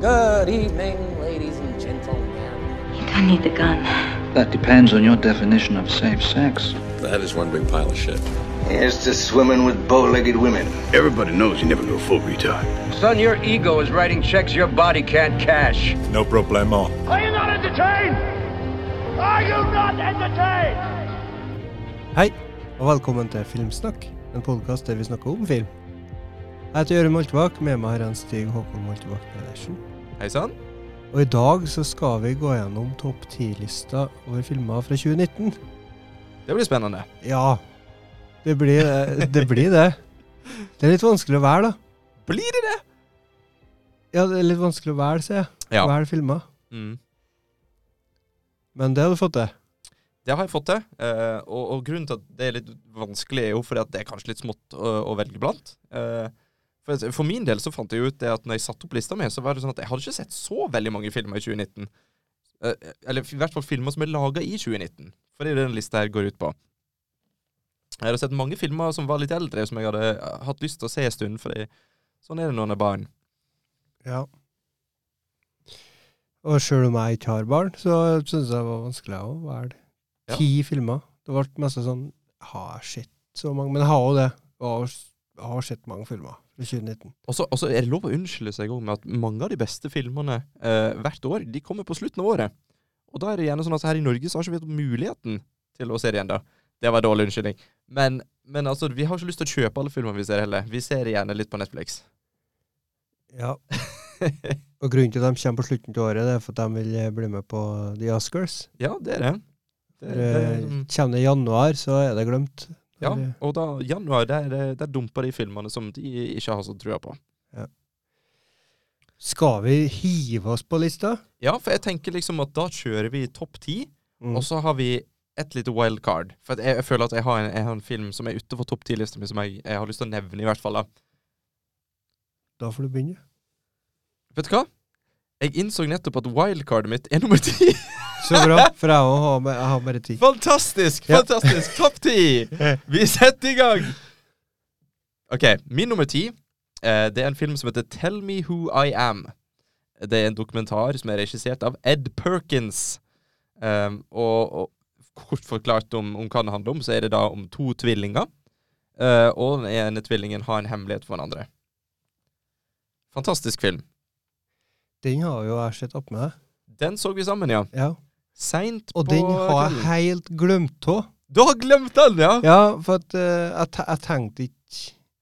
Good evening, ladies and gentlemen. You don't need the gun. That depends on your definition of safe sex. That is one big pile of shit. Here's to swimming with bow-legged women. Everybody knows you never go full retard. Son, your ego is writing checks your body can't cash. No problemo. Are you not entertained? Are you not entertained? Hi, Hei, og velkommen til Filmsnakk, en podkast der vi snakker om film. Jeg heter Jørund Moltebakk, med meg har jeg Stig Håkon Moltebakk Pedersen. Hei sann. Og i dag så skal vi gå gjennom topp ti-lista over filmer fra 2019. Det blir spennende. Ja, det blir det. Blir det. det er litt vanskelig å velge, da. Blir det det? Ja, det er litt vanskelig å velge, sier jeg. Ja. Velge filmer. Mm. Men det har du fått til. Det har jeg fått til. eh, og, og grunnen til at det er litt vanskelig, er jo fordi at det er kanskje litt smått å, å velge blant. Eh, for, for min del så fant jeg ut det at når jeg satte opp lista mi, så var det sånn at jeg hadde ikke sett så veldig mange filmer i 2019. Eh, eller i hvert fall filmer som er laga i 2019. For det er det den lista her går ut på. Jeg hadde sett mange filmer som var litt eldre, som jeg hadde eh, hatt lyst til å se en stund. For sånn er det når en er barn. Ja. Og sjøl om jeg ikke har barn, så syns jeg det var vanskelig å velge Ja. ti filmer. Det ble mest sånn Har jeg sett så mange? Men jeg har jo det. Og har sett mange filmer fra 2019. Og så er det lov å unnskylde seg òg med at mange av de beste filmene eh, hvert år, de kommer på slutten av året. Og da er det gjerne sånn at her i Norge så har ikke vi hatt muligheten til å se det igjen, da. Det var en dårlig unnskyldning. Men, men altså, vi har ikke lyst til å kjøpe alle filmene vi ser heller. Vi ser det gjerne litt på Netflix. Ja. Og grunnen til at de kommer på slutten av året, det er for at de vil eh, bli med på The Oscars. ja, det er det. det, For, det eh, mm, Kommer det i januar, så er det glemt. Ja, og da januar, der, der, dumper de filmene som de ikke har så trua på. Skal vi hive oss på lista? Ja, for jeg tenker liksom at da kjører vi topp ti, Mm. og så har vi et lite wildcard. For jeg, jeg føler at jeg har en, jeg har en film som er utenfor topp ti-lista mi, som jeg, jeg har lyst til å nevne, i hvert fall. da. Da får du begynne. Vet du hva? Jeg innså nettopp at wildcardet mitt er nummer ti. Så bra, for jeg har, jeg har bare ti. fantastisk! Ja. Fantastisk! Topp ti! Vi setter i gang! OK, min nummer ti, eh, det er en film som heter Tell Me Who I Am. Det er en dokumentar som er regissert av Ed Perkins. Um, og, og kort forklart om, om hva det handler om, så er det da om to tvillinger. Uh, og den ene tvillingen har en hemmelighet for den andre. Fantastisk film. Den har jo jeg sett opp med. Den så vi sammen, ja. Ja. Seint på Og den har jeg helt glemt av. Du har glemt den, ja? Ja, for at uh, jeg, te- jeg tenkte ikke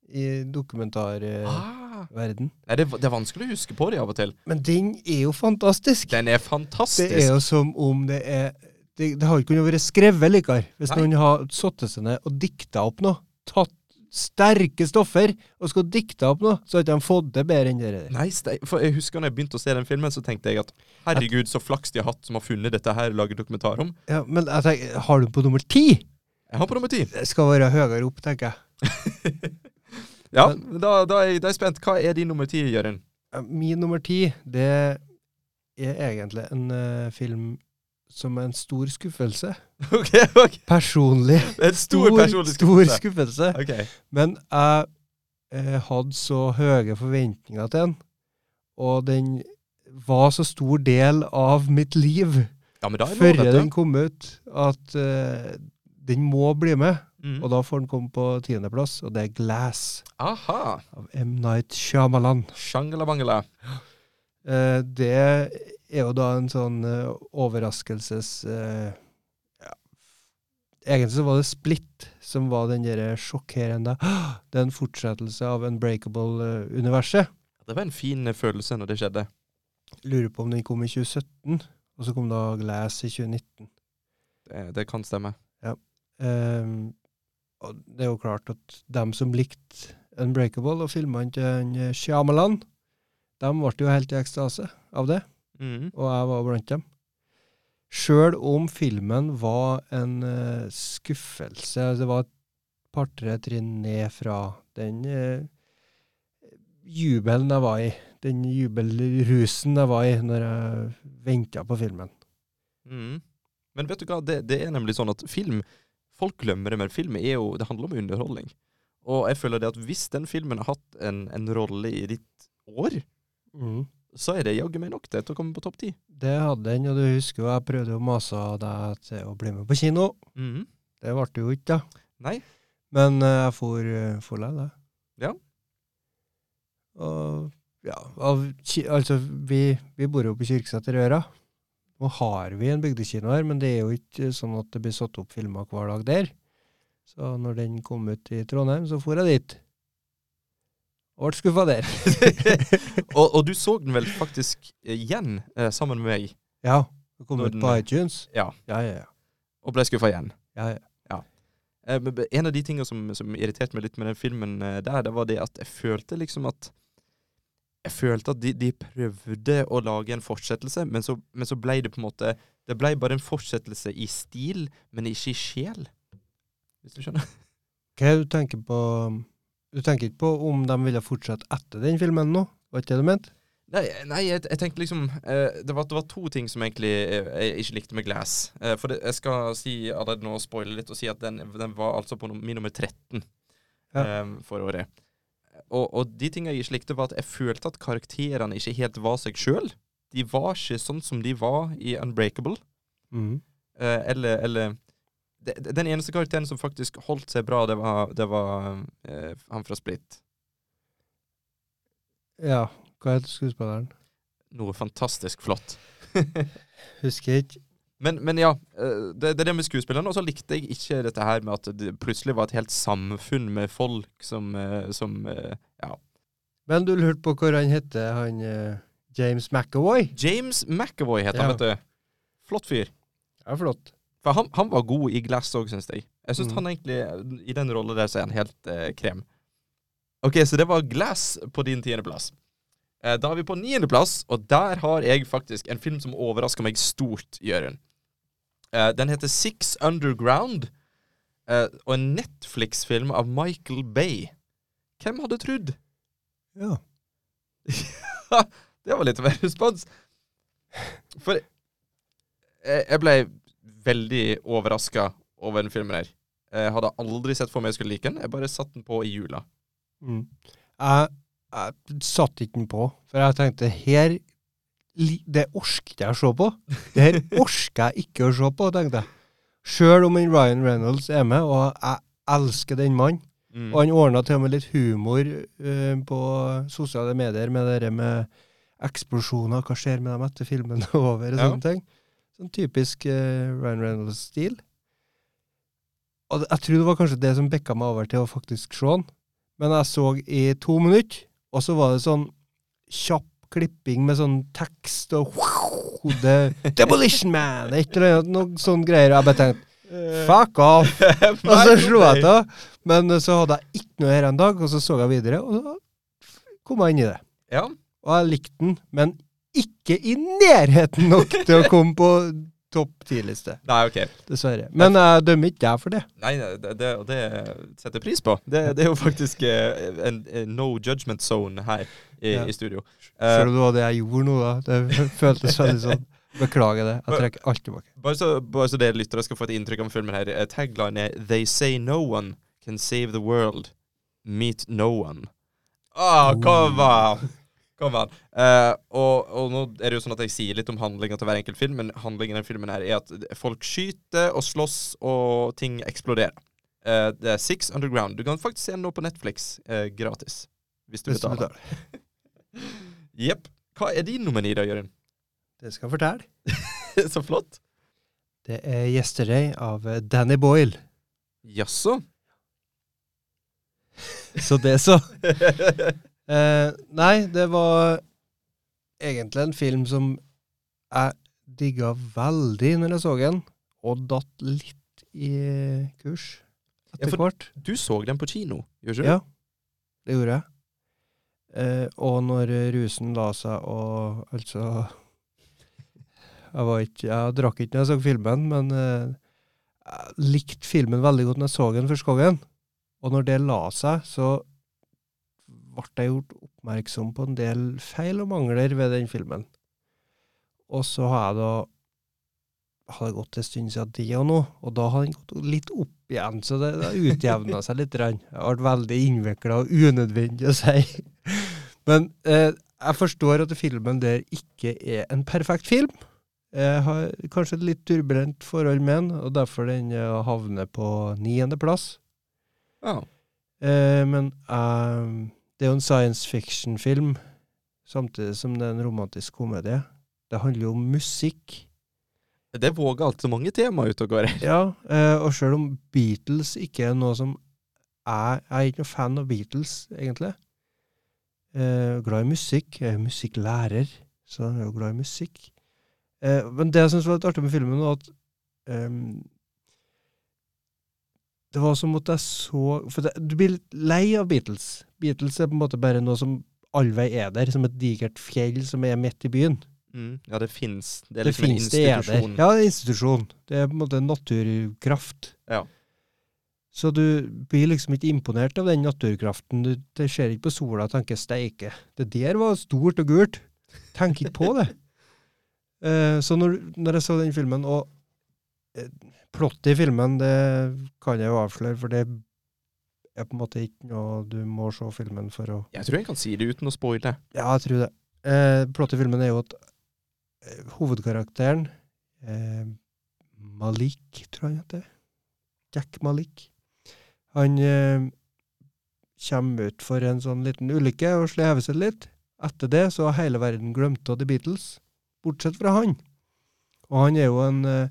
i dokumentarverden. Ah. Nei, det, det er vanskelig å huske på det av og til. Men den er jo fantastisk. Den er fantastisk. Det er jo som om det er Det, det har ikke kunnet vært skrevet likere hvis Nei. noen har satt seg ned og dikta opp noe. Tatt sterke stoffer og skal dikte opp noe, så ikke de fått det bedre enn det der. Nei, for jeg husker når jeg begynte å se den filmen, så tenkte jeg at herregud, så flaks de har hatt som har funnet dette her og laget dokumentar om. Ja, men jeg tenker, har du på nummer ti? Jeg har på nummer ti. Det skal være høyere opp, tenker jeg. Ja, da, da, er jeg, da er jeg spent. Hva er din nummer ti, Jørund? Min nummer ti, det er egentlig en uh, film som en stor skuffelse. OK, ok. Personlig. Er en stor personlig skuffelse. Stor skuffelse. Okay. Men jeg eh, hadde så høye forventninger til den, og den var så stor del av mitt liv Ja, før den kom ut, at eh, den må bli med. Mm. Og da får den komme på tiendeplass, og det er Glass Aha. av M. Night Shyamalan. Shangela-bangela. Eh, det er jo da en sånn uh, overraskelses... uh, ja. Egentlig så var det Split som var den der sjokkerende Det er en fortsettelse av Unbreakable-universet. Det var en fin eh, følelse når det skjedde. Lurer på om den kom i 2017, og så kom da Glass i 2019. Det, det kan stemme. Ehm, og det er jo klart at dem som likte Unbreakable og filmene til eh, Shyamalan, de ble jo helt i ekstase av det. Mm. og jeg var blant dem. Sjøl om filmen var en uh, skuffelse, det var et par-tre trinn ned fra den uh, jubelen jeg var i, den jubelrusen jeg var i når jeg venta på filmen. Mm. Men vet du hva, det, det er nemlig sånn at film Folk glemmer det, men film er jo, det handler om underholdning. Og jeg føler det at hvis den filmen har hatt en, en rolle i ditt år, Mm. Så er det jaggu meg nok det til å komme på topp ti. Det hadde den, og du husker jo jeg prøvde å mase deg til å bli med på kino. Mhm. Det ble det jo ikke, da. Nei. Men eh, jeg får uh, for det. Ja. Og ja, av, altså, vi, vi bor jo på Kyrksæterøra. Nå har vi en bygdekino her, men det er jo ikke sånn at det blir satt opp filmer hver dag der. Så når den kom ut i Trondheim, så for jeg dit. Ble skuffa der. og, og du så den vel faktisk igjen eh, sammen med meg, ja. Det kom ut på iTunes. Ja. Ja, ja, ja. og ble skuffa igjen. ja, ja. Eh, En av de tingene som, som irriterte meg litt med den filmen eh, der, det var det at jeg følte liksom at Jeg følte at de, de prøvde å lage en fortsettelse, men så, men så ble det på en måte Det ble bare en fortsettelse i stil, men ikke i sjel. Hvis du skjønner? Hva er det du tenker på Du tenker ikke på om de ville fortsatt etter den filmen nå? Var ikke det du mente? Nei, nei jeg, jeg tenkte liksom eh, det, var, det var to ting som egentlig jeg, jeg ikke likte med Glass. Eh, for det, jeg skal si allerede nå, spoile litt, og si at den, den var altså på min nummer 13 Ja. eh, for året. Og, og de tingene jeg ikke likte, var at jeg følte at karakterene ikke helt var seg sjøl. De var ikke sånn som de var i Unbreakable. Mm. Eh, eller eller Den eneste karakteren som faktisk holdt seg bra, det var, det var eh, han fra Split. Ja. Hva heter skuespilleren? Noe fantastisk flott. Husker ikke. Men, men ja, eh, det, det er det med skuespillerne. Og så likte jeg ikke dette her med at det plutselig var et helt samfunn med folk som, eh, som eh, Ja. Men du lurte på hvor han heter, han James McAvoy? James McAvoy heter han, vet du. Flott fyr. Ja, flott. For han, han var god i Glass òg, syns jeg. Jeg syns Mm. han egentlig I den rolla der så er han helt eh, krem. OK, så det var Glass på din tiendeplass. Eh, da er vi på niendeplass, og der har jeg faktisk en film som overrasker meg stort, Jørund. Eh, den heter Six Underground, eh, og en Netflix-film av Michael Bay. Hvem hadde trodd? Ja. det var litt av en respons. For jeg, jeg ble veldig overraska over den filmen her. Jeg hadde aldri sett for meg jeg skulle like den. Jeg bare satte den på i jula. Mm. Jeg, jeg satte ikke den på, for jeg tenkte her Det orket jeg å se på. Det her orker jeg ikke å se på, tenkte jeg. Sjøl om en Ryan Reynolds er med, og jeg elsker den mannen. Mm. Og han ordna til og med litt humor uh, på sosiale medier med det med eksplosjoner, hva skjer med dem etter filmen er over, og Ja. sånne ting. Sånn typisk uh, Ryan Reynolds-stil. Og jeg tror det var kanskje det som bikka meg over til å faktisk se den. Men jeg så i to minutter, og så var det sånn kjapp klipping med sånn tekst og hode Demolition Man! Et eller annet, noe sånn greier. Jeg bare tenkte Fuck off! Og så slo jeg til. Men så hadde jeg ikke noe her en dag, og så så jeg videre, og så kom jeg inn i det. Ja. Og jeg likte den, men ikke i nærheten nok til å komme på topp ti-liste. Nei, OK. Dessverre. Men jeg dømmer ikke deg for det. Nei, det, det, det setter pris på. Det, det er jo faktisk eh, en, en no judgment zone her i, Ja. i studio. Eh, Selv om det var det jeg gjorde nå, da. Det føltes veldig sånn. Beklager det. Jeg trekker alt tilbake. Bare så, bare så dere lyttere skal få et inntrykk av filmen her. eh, Tagline er 'They say no one can save the world. Meet no one'. Oh, kom an! Kom an. Eh, og, og nå er det jo sånn at jeg sier litt om handlinga til hver enkelt film, men handlingen i den filmen her er at folk skyter og slåss, og ting eksploderer. Eh, det er Six Underground. Du kan faktisk se den nå på Netflix eh, gratis. Hvis du betaler. Jepp. Hva er din nummer ni, da, Jørund? Det skal jeg fortelle. så flott. Det er 'Yesterday' av Danny Boyle. Jaså? Så det, så. Eh, nei, det var egentlig en film som jeg digga veldig når jeg så den, og datt litt i kurs etter ja, hvert. Du så den på kino, gjør ikke du? Ja, det gjorde jeg. Eh, og når rusen la seg og altså Jeg var ikke Jeg drakk ikke når jeg så filmen, men eh, jeg likte filmen veldig godt når jeg så den første gangen. Og når det la seg, så ble jeg gjort oppmerksom på en del feil og mangler ved den filmen. Og så har jeg da hadde det gått en stund siden det og nå, og da har den gått litt opp igjen, så det, det utjevna seg litt. grann. Det ble veldig innvikla og unødvendig å si. Men eh, jeg forstår at filmen der ikke er en perfekt film. Jeg har kanskje et litt turbulent forhold med den, og derfor den eh, havner på niendeplass. Ja. Eh, men eh, det er jo en science fiction-film, samtidig som det er en romantisk komedie. Det handler jo om musikk. Det våger alltid mange temaer ut og går. Ja, eh, og sjøl om Beatles ikke er noe som Jeg, jeg er ikke noe fan av Beatles, egentlig. Eh, glad i musikk. Jeg er musikklærer, så jeg er jo glad i musikk. Eh, men det jeg syns var litt artig med filmen, var at ehm, Det var som at jeg så For det, du blir litt lei av Beatles. Beatles er på en måte bare noe som allvei er der, som et digert fjell som er midt i byen. Mm. Ja, det fins. Det er Det liksom en finnes, det. Ja, det er en institusjon. Det er på en måte naturkraft. Ja. Så du blir liksom ikke imponert av den naturkraften. Du det ser ikke på sola og tenker 'steike'. Det der var stort og gult. Tenk ikke på det. uh, så når, når jeg så den filmen, og eh, plottet i filmen, det kan jeg jo avsløre, for det er på en måte ikke noe du må se filmen for å Jeg tror jeg kan si det uten å spoile. ja, jeg tror det. Eh, plottet i filmen er jo at eh, hovedkarakteren eh, Malik, tror jeg han heter. Jack Malik. Han eh, kommer ut for en sånn liten ulykke og slever seg litt. Etter det så har hele verden glemt av The Beatles, bortsett fra han. Og han er jo en eh,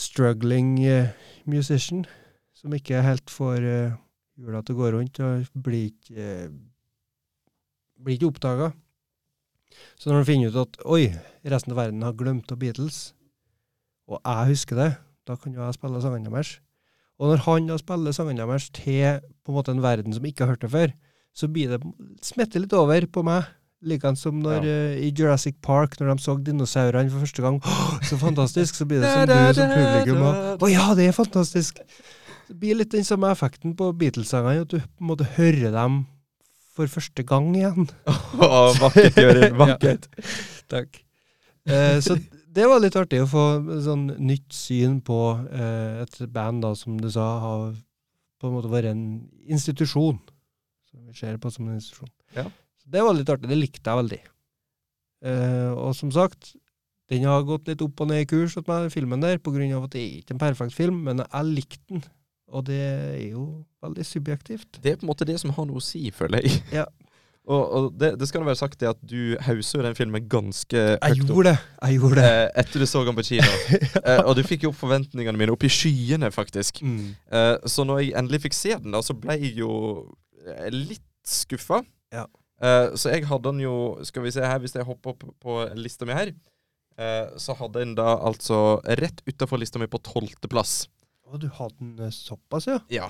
struggling eh, musician som ikke helt får eh, hjula til å gå rundt, og blir ikke eh, blir ikke oppdaga. Så når han finner ut at oi, resten av verden har glemt av Beatles, og jeg husker det, da kan jo jeg spille sangene deres. Og når han da spiller sangene deres til på en måte en verden som ikke har hørt det før, så blir det smetter litt over på meg. Likeens som når eh, i Jurassic Park, når de så dinosaurene for første gang. «Åh, så fantastisk! Så blir det som du som publikum Å Å ja, det er fantastisk! Det blir litt den samme effekten på Beatles-sangene, at du på en måte hører dem for første gang igjen. oh, vakkert, Jørund. Vakkert. Takk. Uh, så det var litt artig å få sånn nytt syn på uh, et band da, som du sa, har på en måte vært en institusjon. Som vi ser på som en institusjon. Ja. Det var litt artig. Det likte jeg veldig. Uh, og som sagt, den har gått litt opp og ned i kurs hos meg, filmen der, på grunn av at det er ikke en perfekt film, men jeg likte den. Og det er jo veldig subjektivt. Det er på en måte det som har noe å si, føler jeg. Ja. Og, og det, det skal være sagt det at du hauser den filmen ganske Jeg høyt opp. gjorde det! Jeg gjorde det. eh, etter du så den på kino. eh, og du fikk jo opp forventningene mine opp i skyene, faktisk. Mm. Eh, så når jeg endelig fikk se den, da, så ble jeg jo eh, litt skuffa. Ja. Eh, så jeg hadde den jo Skal vi se her, hvis jeg hopper opp på lista mi her, uh, så hadde jeg den da altså rett utafor lista mi på tolvteplass. Å, du hadde den eh, såpass, ja? Ja.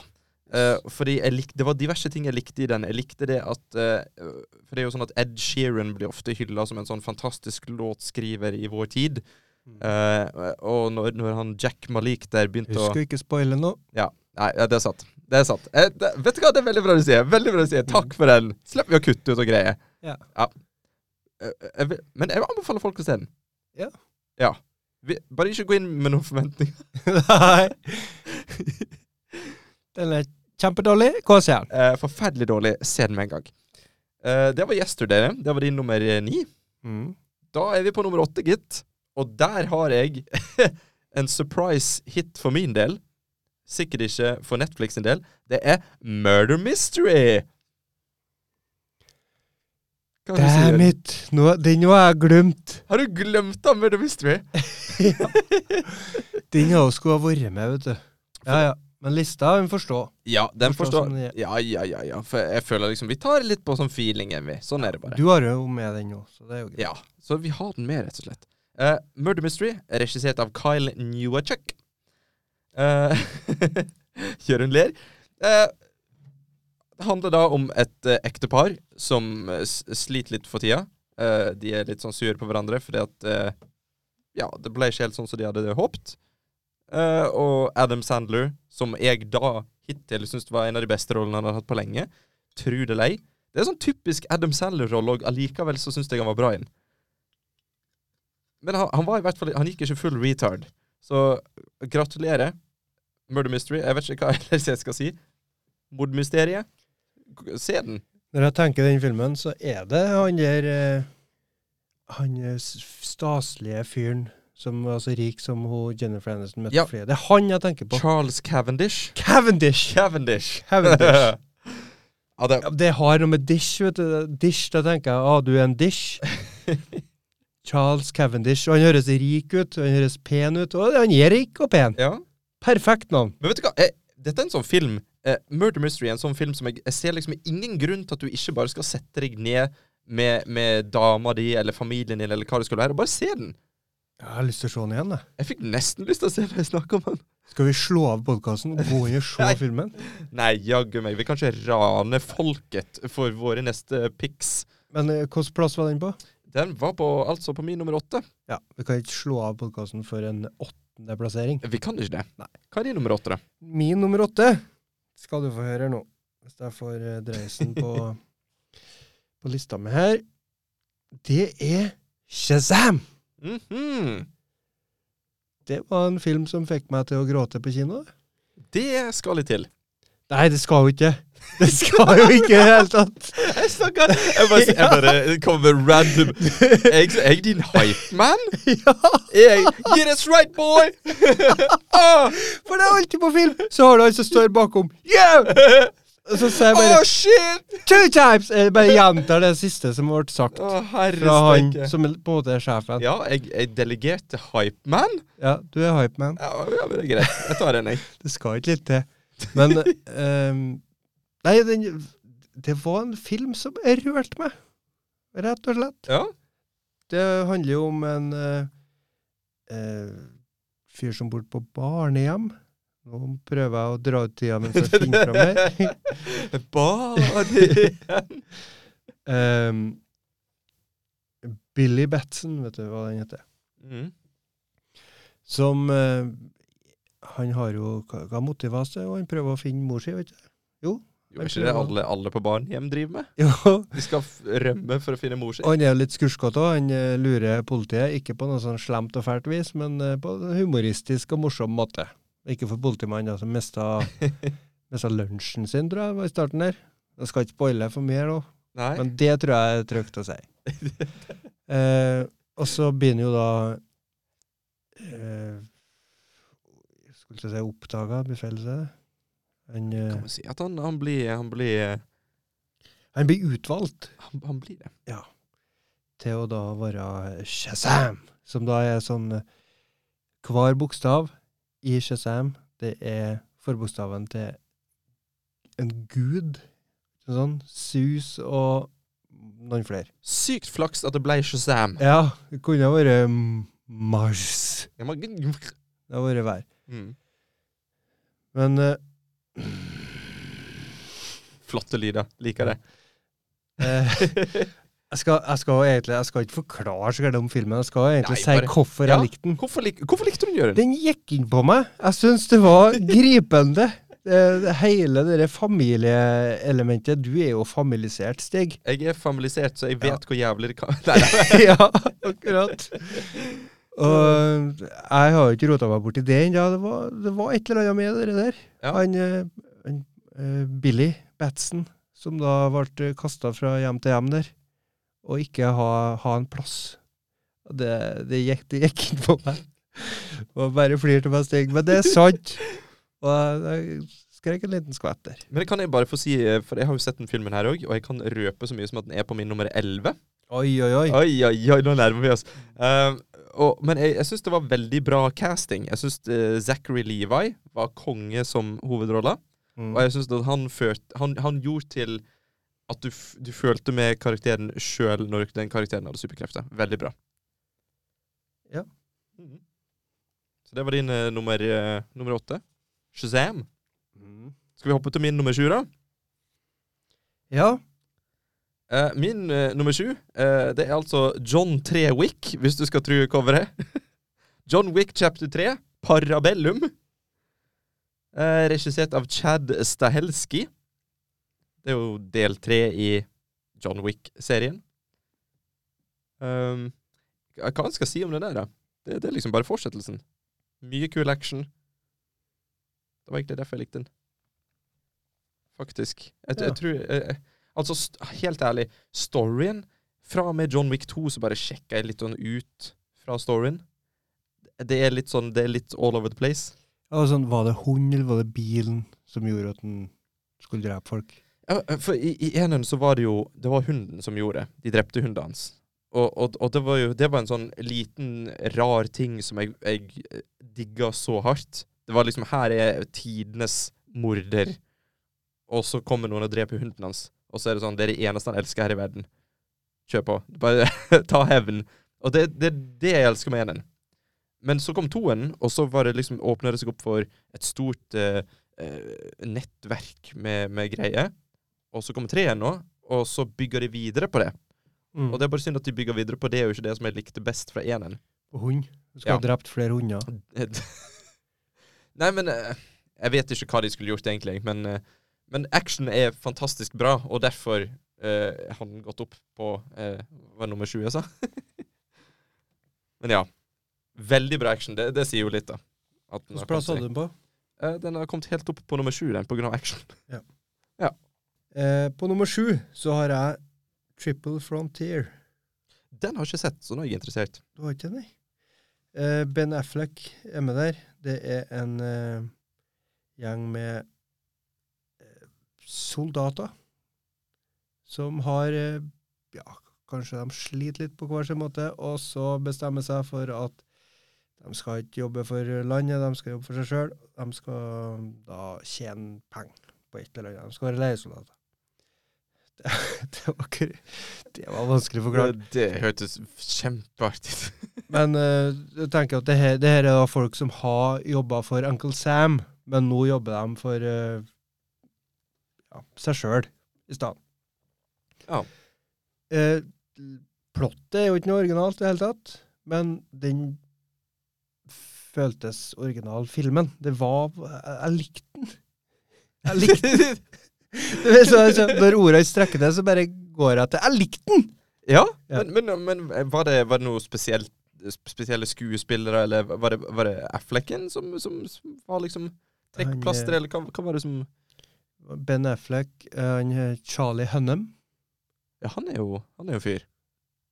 Uh, fordi jeg lik, Det var diverse ting jeg likte i den. Jeg likte det at uh, For det er jo sånn at Ed Sheeran blir ofte hylla som en sånn fantastisk låtskriver i vår tid. Uh, og når, når han Jack Malik der begynte å Husk å ikke spoile nå. Ja, nei, det er sant. Det er sant. Eh, det, vet du hva, det er veldig bra du sier. Veldig bra du sier. Takk for den. Slipper vi å kutte ut og greier. Ja. Eh, jeg vil, men jeg vil anbefale folk å se den. Ja. Ja. Vi, bare ikke gå inn med noen forventninger. Nei. Den er kjempedårlig. Hva se. Eh, forferdelig dårlig. Se den med en gang. Eh, det var Yesterday. Det var din nummer eh, ni. Mm. Da er vi på nummer åtte, gitt. Og der har jeg en surprise hit for min del. Sikkert ikke for Netflix sin del. Det er Murder Mystery. Damn it! Nå, den har jeg glemt. Har du glemt av Murder Mystery? Den har jo skulle ha vært med, vet du. Ja, ja. Men lista hun forstå. Ja, den forstår. forstår. Ja, ja, ja. ja. For jeg føler liksom Vi tar litt på sånn feelingen, vi. Sånn er det bare. Du har jo med den nå, så det er jo greit. Ja, så vi har den med, rett og slett. Uh, Murder Mystery er regissert av Kyle Newachuk. Uh, Jørund ler. Uh, det handler da om et uh, ektepar som eh, sliter litt for tida. Eh, de er litt sånn sure på hverandre fordi at eh, Ja, det ble ikke helt sånn som de hadde håpet. Eh, og Adam Sandler, som jeg da hittil syntes var en av de beste rollene han har hatt på lenge, tru det lei. Det er sånn typisk Adam Sandler-rolle, og allikevel så syns jeg han var bra i den. Men han, han var i hvert fall Han gikk ikke full retard. Så gratulerer. Murder Mystery. Jeg vet ikke hva ellers jeg skal si. Mordmysteriet. Se den. Når jeg tenker den filmen, så er det han der eh, Han eh, staselige fyren som var så rik som hun Jennifer Aniston møtte Ja. flere. Det er han jeg tenker på. Charles Cavendish. Cavendish! Cavendish. Cavendish. ja, det, det har noe med dish, vet du. Dish, da tenker jeg ah, du er en dish. Charles Cavendish. Og han høres rik ut, han høres pen ut. Og han er rik og pen. ja. Perfekt navn. Men vet du hva? Eh, dette er en sånn film eh, Murder Mystery er en sånn film som jeg, jeg ser liksom ingen grunn til at du ikke bare skal sette deg ned med, med dama di eller familien din eller hva det skulle være. og Bare se den. Jeg har lyst til å se den igjen, jeg. Jeg fikk nesten lyst til å se når jeg snakker om den. Skal vi slå av podkasten og gå inn og se filmen? Nei, jaggu meg. Vi kan ikke rane folket for våre neste pics. Men eh, hvilken plass var den på? Den var på, altså på min nummer åtte. Ja, Vi kan ikke slå av podkasten for en åttende plassering. Vi kan ikke det. Nei. Hva er din nummer åtte, da? Min nummer åtte skal du få høre nå, hvis jeg får eh, dreisen på, på lista mi her. Det er Shazam! Mhm. Det var en film som fikk meg til å gråte på kino. Det skal litt til. Nei, det skal jo ikke. Det skal jo ikke i det hele tatt. Jeg snakker Jeg bare, jeg bare kommer med random Jeg, jeg er din hype man? Ja, Jeg, yeah, that's right, boy! Ah, for det er alltid på film, så har du han som står bakom. Yeah! Og så sier jeg oh, bare shit! two times! Jeg bare gjentar det siste som ble sagt herre fra han som på en måte er sjefen. Ja, jeg, jeg delegerte hype man. Ja, du er hype man. Ja, ja, det er greit. Jeg tar den, jeg. Det skal ikke litt til. Men um, Nei, den, det var en film som rørte meg, rett og slett. Ja. Det handler jo om en uh, uh, fyr som bor på barnehjem. Nå prøver jeg å dra ut tida mens jeg finner fram her. barnehjem! um, Billy Batson, vet du hva den heter? mm. Som eh, Han har jo Hva, motiverer seg? Og han prøver å finne mor si, vet du. Jo. Jo, ikke det alle, alle på barnehjem driver med? jo. De skal rømme for å finne mor si. Han er litt skurskete òg. Han eh, lurer politiet, ikke på noe sånn slemt og fælt vis, men eh, på en humoristisk og morsom måte. Ikke for politimannen, som mista, mista lunsjen sin, tror jeg, var i starten der. Jeg skal ikke spoile for mye her nå, Nei. men det tror jeg er trygt å si. eh, og så begynner jo da eh, Skulle ikke si oppdaga. Han, eh, Kan man si at han, han blir Han blir han blir utvalgt. Han, han blir det. til å da være Shazam, som da er sånn eh, Hver bokstav i Shazam, det er forbokstaven til en gud. Sånn sus og noen flere. Sykt flaks at det ble Shazam. Ja, det kunne ha vært Mars. Det hadde vært vær. Mm. Men uh, Flotte lyder. Liker det. Uh, jeg, skal, jeg skal egentlig Jeg skal ikke forklare så om filmen. Jeg skal egentlig Nei, si bare- hvorfor Ja. jeg likte den. Hvorfor, lik, hvorfor likte du den? Den gikk inn på meg. Jeg syns det var gripende. Det, hele det familieelementet. Du er jo familisert, Stig. Jeg er familisert, så jeg Ja. vet hvor jævlig det kan nei. ja, akkurat. Og jeg har jo ikke rota meg borti det ennå. Det, var- det var et eller annet med det der. Ja. Han, eh, han eh, Billy Batson, som da ble kasta fra hjem til hjem der, og ikke ha, ha en plass. Det, det, gikk, det gikk inn på meg. Og bare flirte meg, steg Men det er sant. Og jeg, skrek en liten skvett der. Men det kan jeg bare få si, eh, for jeg har jo sett den filmen her òg, og jeg kan røpe så mye som at den er på min nummer 11. Oi, oi, oi. Oi, oi, oi, nå nærmer vi oss. Um, og, men jeg, jeg syns det var veldig bra casting. Jeg syns Zachary Levi var konge som hovedrolle. Mm. Og jeg syns at han, ført, han, han gjorde til at du, du følte med karakteren sjøl når den karakteren hadde superkrefter. Veldig bra. Ja. Mm. Så det var din uh, nummer, uh, nummer åtte. Shazam. Mm. Skal vi hoppe til min nummer sju, da? Ja. Eh, min eh, nummer sju, eh, det er altså John 3 Wick, hvis du skal tro coveret. John Wick chapter 3, Parabellum. Regissert av Chad Stahelski. Det er jo del tre i John Wick-serien. Um, hva hva skal si om det der, da? Det, det er liksom bare fortsettelsen. Mye kul action. Det var egentlig derfor jeg likte den. Faktisk. Jeg, Ja. jeg tror jeg, jeg- Altså, helt ærlig, storyen Fra og med John Wick 2 så bare sjekka jeg litt sånn ut fra storyen. Det er litt sånn Det er litt all over the place. Sånn, var det hunden eller var det bilen som gjorde at den skulle drepe folk? Ja, for i, i enen så var det jo Det var hunden som gjorde det. De drepte hunden hans. Og, og, og det var jo Det var en sånn liten, rar ting som jeg, jeg digga så hardt. Det var liksom Her er tidenes morder. Og så kommer noen og dreper hunden hans. Og så er det sånn Det er det eneste han elsker her i verden. Kjør på. Bare ta hevn. Og det er det, det jeg elsker med eneren. Men så kom toen, og så var det liksom åpna det seg opp for et stort eh, eh, nettverk med, med greier. Og så kom treen nå, og så bygger de videre på det. Mm. Og det er bare synd at de bygger videre på det, er jo ikke det som jeg likte best fra eneren. Hund. Du skal Ja. ha drept flere hunder. Nei, men eh, Jeg vet ikke hva de skulle gjort, egentlig. Men, eh, men action er fantastisk bra, og derfor eh, har den gått opp på eh, Var nummer sju jeg sa? men ja. Veldig bra action. Det, det sier jo litt, da. Hvilken plass hadde den på? Eh, den har kommet helt opp på nummer sju, den, på grunn av action. Eh, på nummer sju så har jeg Triple Frontier. Den har jeg ikke sett, så nå er jeg interessert. Du har ikke den, nei? Eh, ben Affleck er med der. Det er en eh, gjeng med soldater som har eh, Ja, kanskje de sliter litt på hver sin måte, og så bestemmer seg for at de skal ikke jobbe for landet, de skal jobbe for seg sjøl. De skal da tjene penger på et eller annet. De skal være leiesoldater. Det, det, var, det var vanskelig å forklare. Det, det hørtes kjempeartig ut. Men eh, jeg tenker at det her, det her er folk som har jobba for Uncle Sam, men nå jobber de for eh, ja, seg sjøl i stedet. Ja. Eh, plottet er jo ikke noe originalt i det hele tatt, men den føltes original, filmen. Det var Jeg, likte den. Jeg likte den. Det så, så, når ordene strekker det, så bare går jeg til Jeg likte den! Ja, Ja. Men, men, men var, det, var det noe spesielt spesielle skuespillere, eller var det, var det Afflecken som, som, som var liksom trekkplaster, eh, eller hva, hva var det som Ben Affleck, eh, han er Charlie Hunnam. Ja, han er jo han er jo fyr.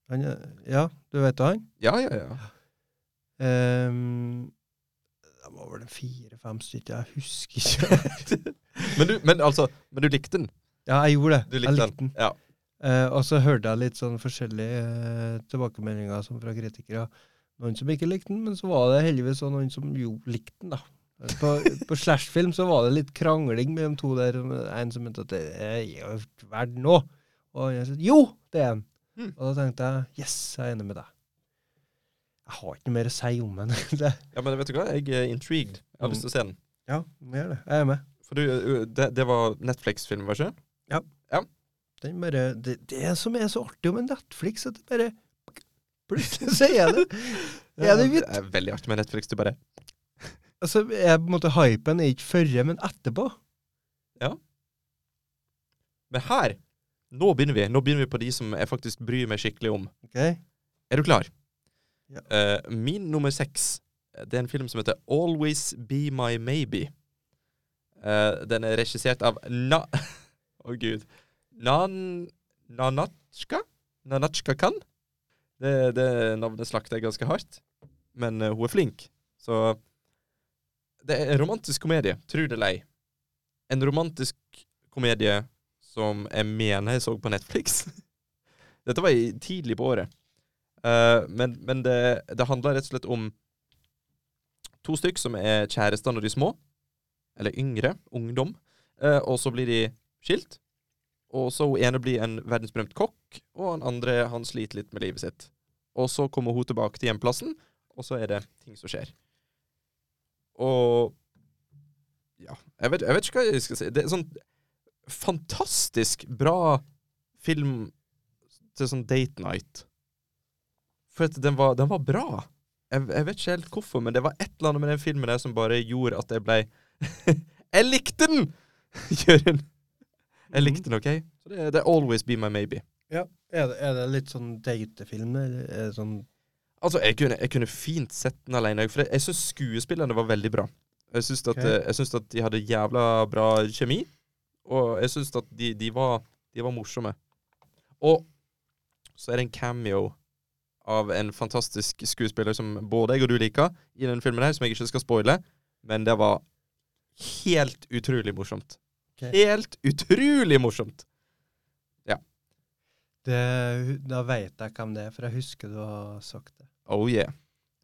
Han er, ja, du vet jo han? Ja, ja, ja. Um, det var vel fire-fem stykker, jeg husker ikke. Men du, men altså Men du likte den? ja, jeg gjorde det. Du jeg likte likte den. den? Ja. Uh, og så hørte jeg litt sånn forskjellige uh, tilbakemeldinger som fra kritikere. Noen som ikke likte den, men så var det heldigvis noen som jo likte den, da. På, på Slash-film så var det litt krangling mellom to der. En som mente at det er jo verdt nå. Og jeg sa jo, det er den. Mm. Og da tenkte jeg yes, jeg er enig med deg. Jeg har ikke noe mer å si om den. ja, men vet du hva? Jeg er intrigued. Jeg har lyst til å se den. ja, gjør det. Jeg er med. For du, det, det var Netflix-film, var det ikke? Den bare, det, det som er så artig med Netflix, at det bare Plutselig så er det Er det Det er veldig artig med Netflix. Du bare Altså, jeg, på en måte hypen er ikke førre, men etterpå. Ja. Men her Nå begynner vi. Nå begynner vi på de som jeg faktisk bryr meg skikkelig om. Ok? Er du klar? Ja. Uh, min nummer seks Det er en film som heter Always Be My Maybe. Uh, den er regissert av Na... Å, gud. Nan... Nanatska? Nanatska Khan? Det, det navnet slakter jeg ganske hardt. Men uh, hun er flink. Så Det er en romantisk komedie, tro det eller ei. En romantisk komedie som jeg mener jeg så på Netflix. Dette var tidlig på året. Uh, men men det, det handler rett og slett om to stykk som er kjærester når de er små. Eller yngre. Ungdom. Uh, og så blir de skilt. Og så hun ene blir en verdensberømt kokk, og han andre han sliter litt med livet sitt. Og så kommer hun tilbake til hjemplassen, og så er det ting som skjer. Og Ja, jeg vet, jeg vet ikke hva jeg skal si. Det er sånn fantastisk bra film til sånn date night. For den var, den var bra. Jeg, jeg vet ikke helt hvorfor, men det var et eller annet med den filmen der som bare gjorde at jeg ble Jeg likte den! Jørund. Jeg likte den, OK? Så det, det er Always Be My Maybe. Ja. Er det, er det litt sånn datefilm, sånn Altså, jeg kunne, jeg kunne fint sett den alene, for jeg, jeg syns skuespillerne var veldig bra. Jeg syns at, Ok. eh, jeg syns at de hadde jævla bra kjemi, og jeg syns at de, de var De var morsomme. Og så er det en cameo av en fantastisk skuespiller som både jeg og du liker, i den filmen her, som jeg ikke skal spoile, men det var helt utrolig morsomt. Okay. Helt utrolig morsomt! Det, da veit jeg hvem det er, for jeg husker du har sagt det. Oh yeah.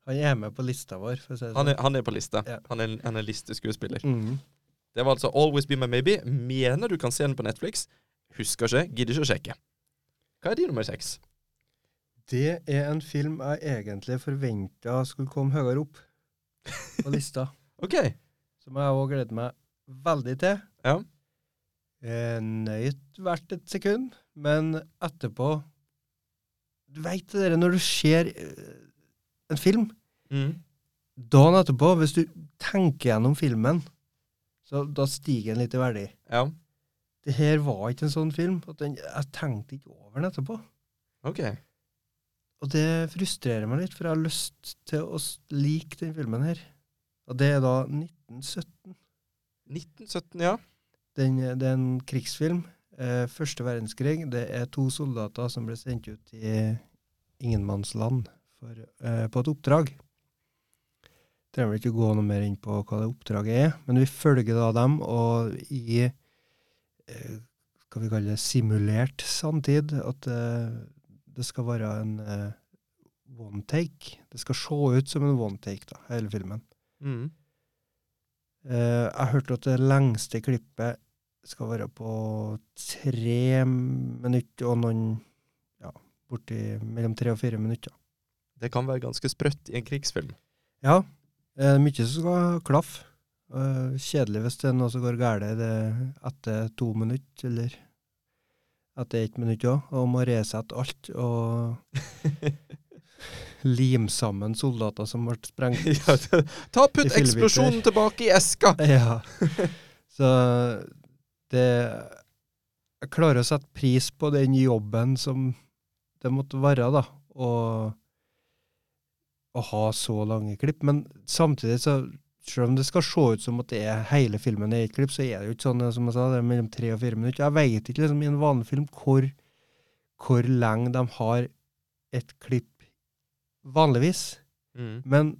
Han er med på lista vår, for å si det Han sånn. er, han er på lista. Ja. Han er, han er listeskuespiller. Mm. Det var altså Always Be My Maybe. Mener du kan se den på Netflix. Husker ikke, gidder ikke å sjekke. Hva er din nummer seks? Det er en film jeg egentlig forventa skulle komme høyere opp på lista. OK. Som jeg òg gleder meg veldig til. Ja. Eh, Nøyt hvert et sekund, men etterpå Du veit det der når du ser eh, en film Mm. Dagen etterpå, hvis du tenker gjennom filmen, så da stiger den litt i verdi. Ja. Det her var ikke en sånn film. Den, jeg tenkte ikke over den etterpå. OK. Og det frustrerer meg litt, for jeg har lyst til å like den filmen her. Og det er da 1917. 1917, ja. Den, det er en krigsfilm. Eh, Første verdenskrig. Det er to soldater som ble sendt ut i ingenmannsland for, eh, på et oppdrag. Trenger vel ikke gå noe mer inn på hva det oppdraget er, men vi følger da dem, og i eh, skal vi kalle det simulert samtid, at eh, det skal være en eh, one take. Det skal se ut som en one take, da, hele filmen. Mm. Eh, jeg hørte at det lengste klippet skal være på tre minutter og noen ja, borti mellom tre og fire minutter. Det kan være ganske sprøtt i en krigsfilm. Ja, eh, mye som skal klaffe. Eh, kjedelig hvis det er noe som går galt etter to minutter, eller etter ett minutt òg, og må resette alt og lime sammen soldater som ble sprengt. ja, ta Putt eksplosjonen tilbake i eska! Ja. Så det Jeg klarer å sette pris på den jobben som det måtte være, da. Og å ha så lange klipp. Men samtidig, så selv om det skal se ut som at det er hele filmen i ett klipp, så er det jo ikke sånn som jeg sa, det er mellom tre og fire minutter. Jeg vet ikke liksom i en vanlig film hvor, hvor lenge de har et klipp vanligvis. Mm. Men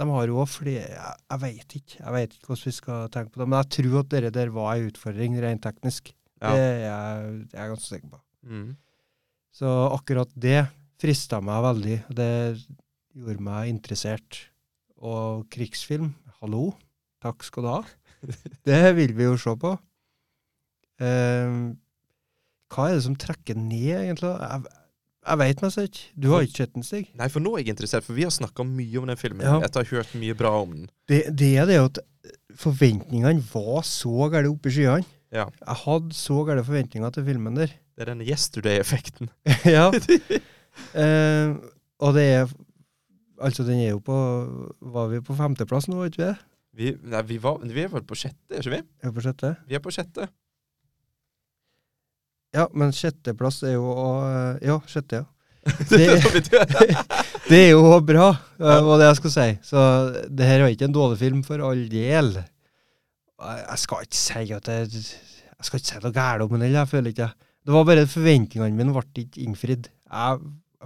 de har jo flere Jeg, jeg veit ikke Jeg vet ikke hvordan vi skal tenke på det. Men jeg tror at det der var en utfordring rent teknisk. Ja. Det er jeg, det er jeg ganske sikker på. Mm. Så akkurat det frista meg veldig. Det gjorde meg interessert. Og krigsfilm, hallo, takk skal du ha. Det vil vi jo se på. Eh, hva er det som trekker ned, egentlig? Jeg, jeg veit meg ikke. Du har ikke sett den, Stig? Nei, for nå er jeg interessert, for vi har snakka mye om den filmen. Ja. Etter å ha hørt mye bra om den. Det, det er det at forventningene var så gærent oppe i skyene. Ja. Jeg hadde så gærne forventninger til filmen der. Det er den yesterday-effekten. ja. Eh, og det er Altså, den er jo på Var vi på femteplass nå, vet vi? Vi, nei, vi, var, vi er vel på sjette, er ikke vi? Vi Er på sjette? Vi er på sjette. Ja, men sjetteplass er jo eh, Ja, sjette, ja. Det, Det, er jo bra, eh, var det jeg skulle si. Så det her er ikke en dårlig film, for all del. Jeg jeg skal ikke si at det Jeg skal ikke si noe galt om den jeg føler ikke det. Det var bare forventningene mine ble ikke innfridd. Jeg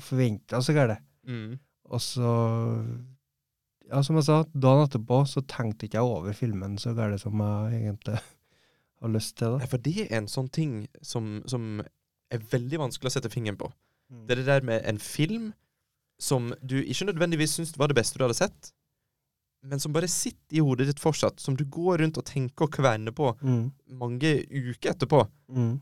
forventa så galt. mm. Og så Ja, som jeg sa, dagen etterpå så tenkte ikke jeg over filmen så galt som jeg egentlig har lyst til. Det. for det er en sånn ting som, som er veldig vanskelig å sette fingeren på. Mm. Det er det der med en film som du ikke nødvendigvis syns var det beste du hadde sett, men som bare sitter i hodet ditt fortsatt, som du går rundt og tenker og kverner på Mm. mange uker etterpå. Mm.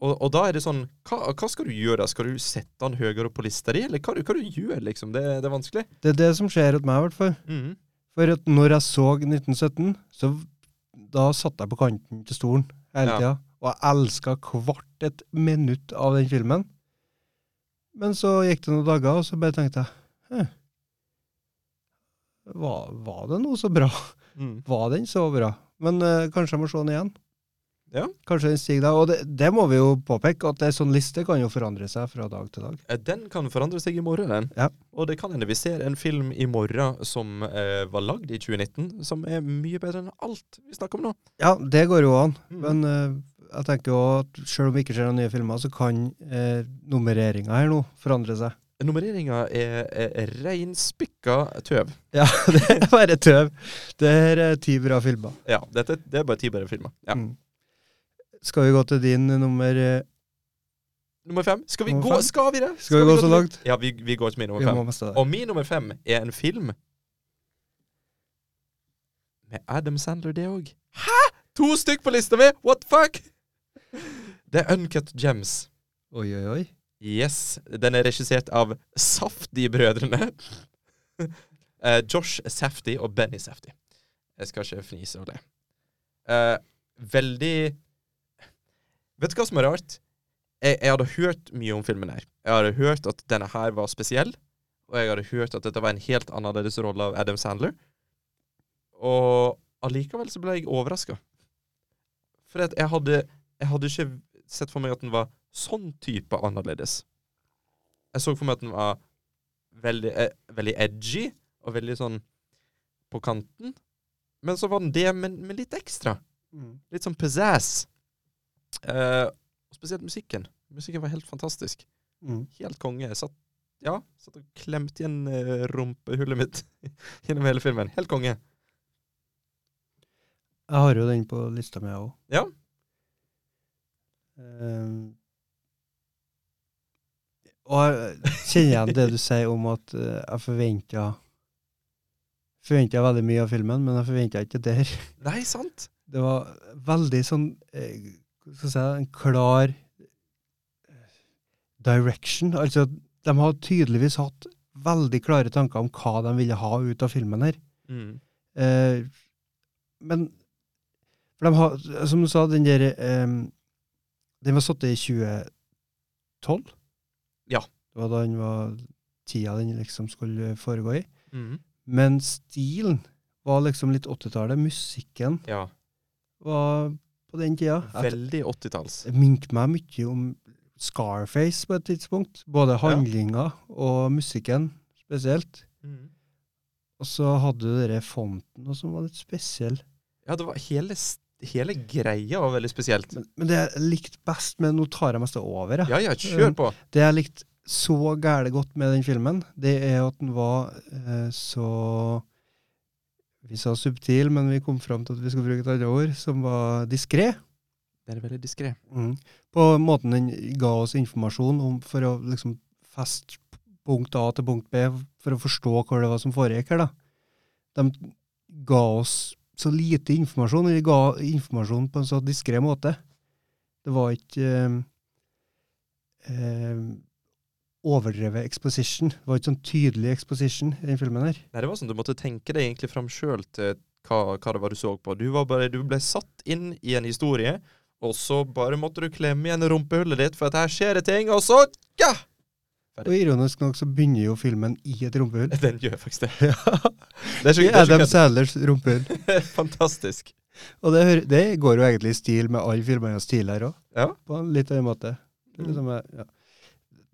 Og, og da er det sånn hva, hva skal du gjøre? da? Skal du sette den høyere opp på lista di, eller hva, hva du gjør, liksom? Det, det er vanskelig. Det er det som skjer hos meg, i hvert fall. Mm. For at når jeg så 1917, så da satt jeg på kanten til stolen hele Ja. Og jeg elska hvert et minutt av den filmen. Men så gikk det noen dager, og så bare tenkte jeg Hæ. Var, var det noe så bra? Mm. Var den så bra? Men uh, kanskje jeg må se den igjen? Ja. Kanskje den stiger da. Og det, det må vi jo påpeke, at en sånn liste kan jo forandre seg fra dag til dag. Eh, Den kan forandre seg i morgen, den. Ja. Og det kan hende vi ser en film i morgen som eh, var lagd i 2019, som er mye bedre enn alt vi snakker om nå. Ja, det går jo an. Mm. Men eh, jeg tenker jo at selv om vi ikke ser noen nye filmer, så kan eh, nummereringa her nå forandre seg. Nummereringa er, er reinspikka tøv. Ja, det er bare tøv. Det er ti bra filmer. Ja, dette, det er bare ti bra filmer. Ja. Mm. Skal vi gå til din nummer eh, Nummer fem. Skal vi Nummer gå fem? Skal vi det? Skal vi gå så langt? Ja, vi, vi går til min nummer fem. Og min nummer fem er en film med Adam Sandler, det òg. Hæ?! To stykk på lista mi! What the fuck?! Det er Uncut Gems. Oi, oi, oi. Yes. Den er regissert av Safdie-brødrene. uh, Josh Safdie og Benny Safdie. Jeg skal ikke fnise av det. Uh, veldig Vet du hva som er rart? Jeg, jeg hadde hørt mye om filmen her. Jeg hadde hørt at denne her var spesiell. Og jeg hadde hørt at dette var en helt annerledes rolle av Adam Sandler. Og allikevel så ble jeg overraska. For jeg hadde, jeg hadde ikke sett for meg at den var sånn type annerledes. Jeg så for meg at den var veldig, eh, veldig edgy og veldig sånn på kanten. Men så var den det, men, men litt ekstra. Mm. Litt sånn pizzazz. Og spesielt musikken. Musikken var helt fantastisk. Mm. Helt konge. Jeg satt, ja, satt og klemte igjen uh, rumpehullet mitt gjennom hele filmen. Helt konge. Jeg har jo den på lista mi, jeg òg. Ja. og jeg kjenner igjen det du sier om at uh, jeg forventa Forventa veldig mye av filmen, men jeg forventa ikke det her. Nei, sant? Det var veldig sånn Hva skal si En klar eh, direction. Altså, de har tydeligvis hatt veldig klare tanker om hva de ville ha ut av filmen her. Mm. Eh, men For de har, som du sa, den der eh, Den var satt i 2012. Ja. Det var da den var tida den liksom skulle foregå i. Mm. Men stilen var liksom litt 80-tallet. Musikken Ja. var på den tida. Veldig 80-talls. Det minte meg mye om Scarface på et tidspunkt. Både handlinga og musikken spesielt. Mm. Og så hadde du denne fonten som var litt spesiell. Ja, det var hele, hele greia var veldig spesielt. Men, men det jeg likte best med Nå tar jeg mest over, jeg. Ja, ja, kjør på. Det jeg likte så gæle godt med den filmen, det er at den var eh, så Vi sa subtil, men vi kom fram til at vi skulle bruke et annet ord, som var diskré. Det er veldig diskré. Mm. På måten den ga oss informasjon om for å liksom feste punkt A til punkt B, for å forstå hva det var som foregikk her, da. De ga oss så lite informasjon, eller ga informasjon på en så diskré måte. Det var ikke eh, eh, overdrevet exposition. Det var ikke sånn tydelig exposition i den filmen her. Nei, det var sånn du måtte tenke deg egentlig fram sjøl til hva, hva det var du så på. Du, var bare, du ble satt inn i en historie, og så bare måtte du klemme igjen rumpehullet ditt, for at her skjer det ting, og så ja! Og ironisk nok så begynner jo filmen i et rumpehull. Den gjør faktisk det. Ja. Det er så, I Adam. Sandlers rumpehull. Fantastisk. Og det, det går jo egentlig i stil med alle filmene stil her òg, Ja. på en litt annen måte. Liksom, ja.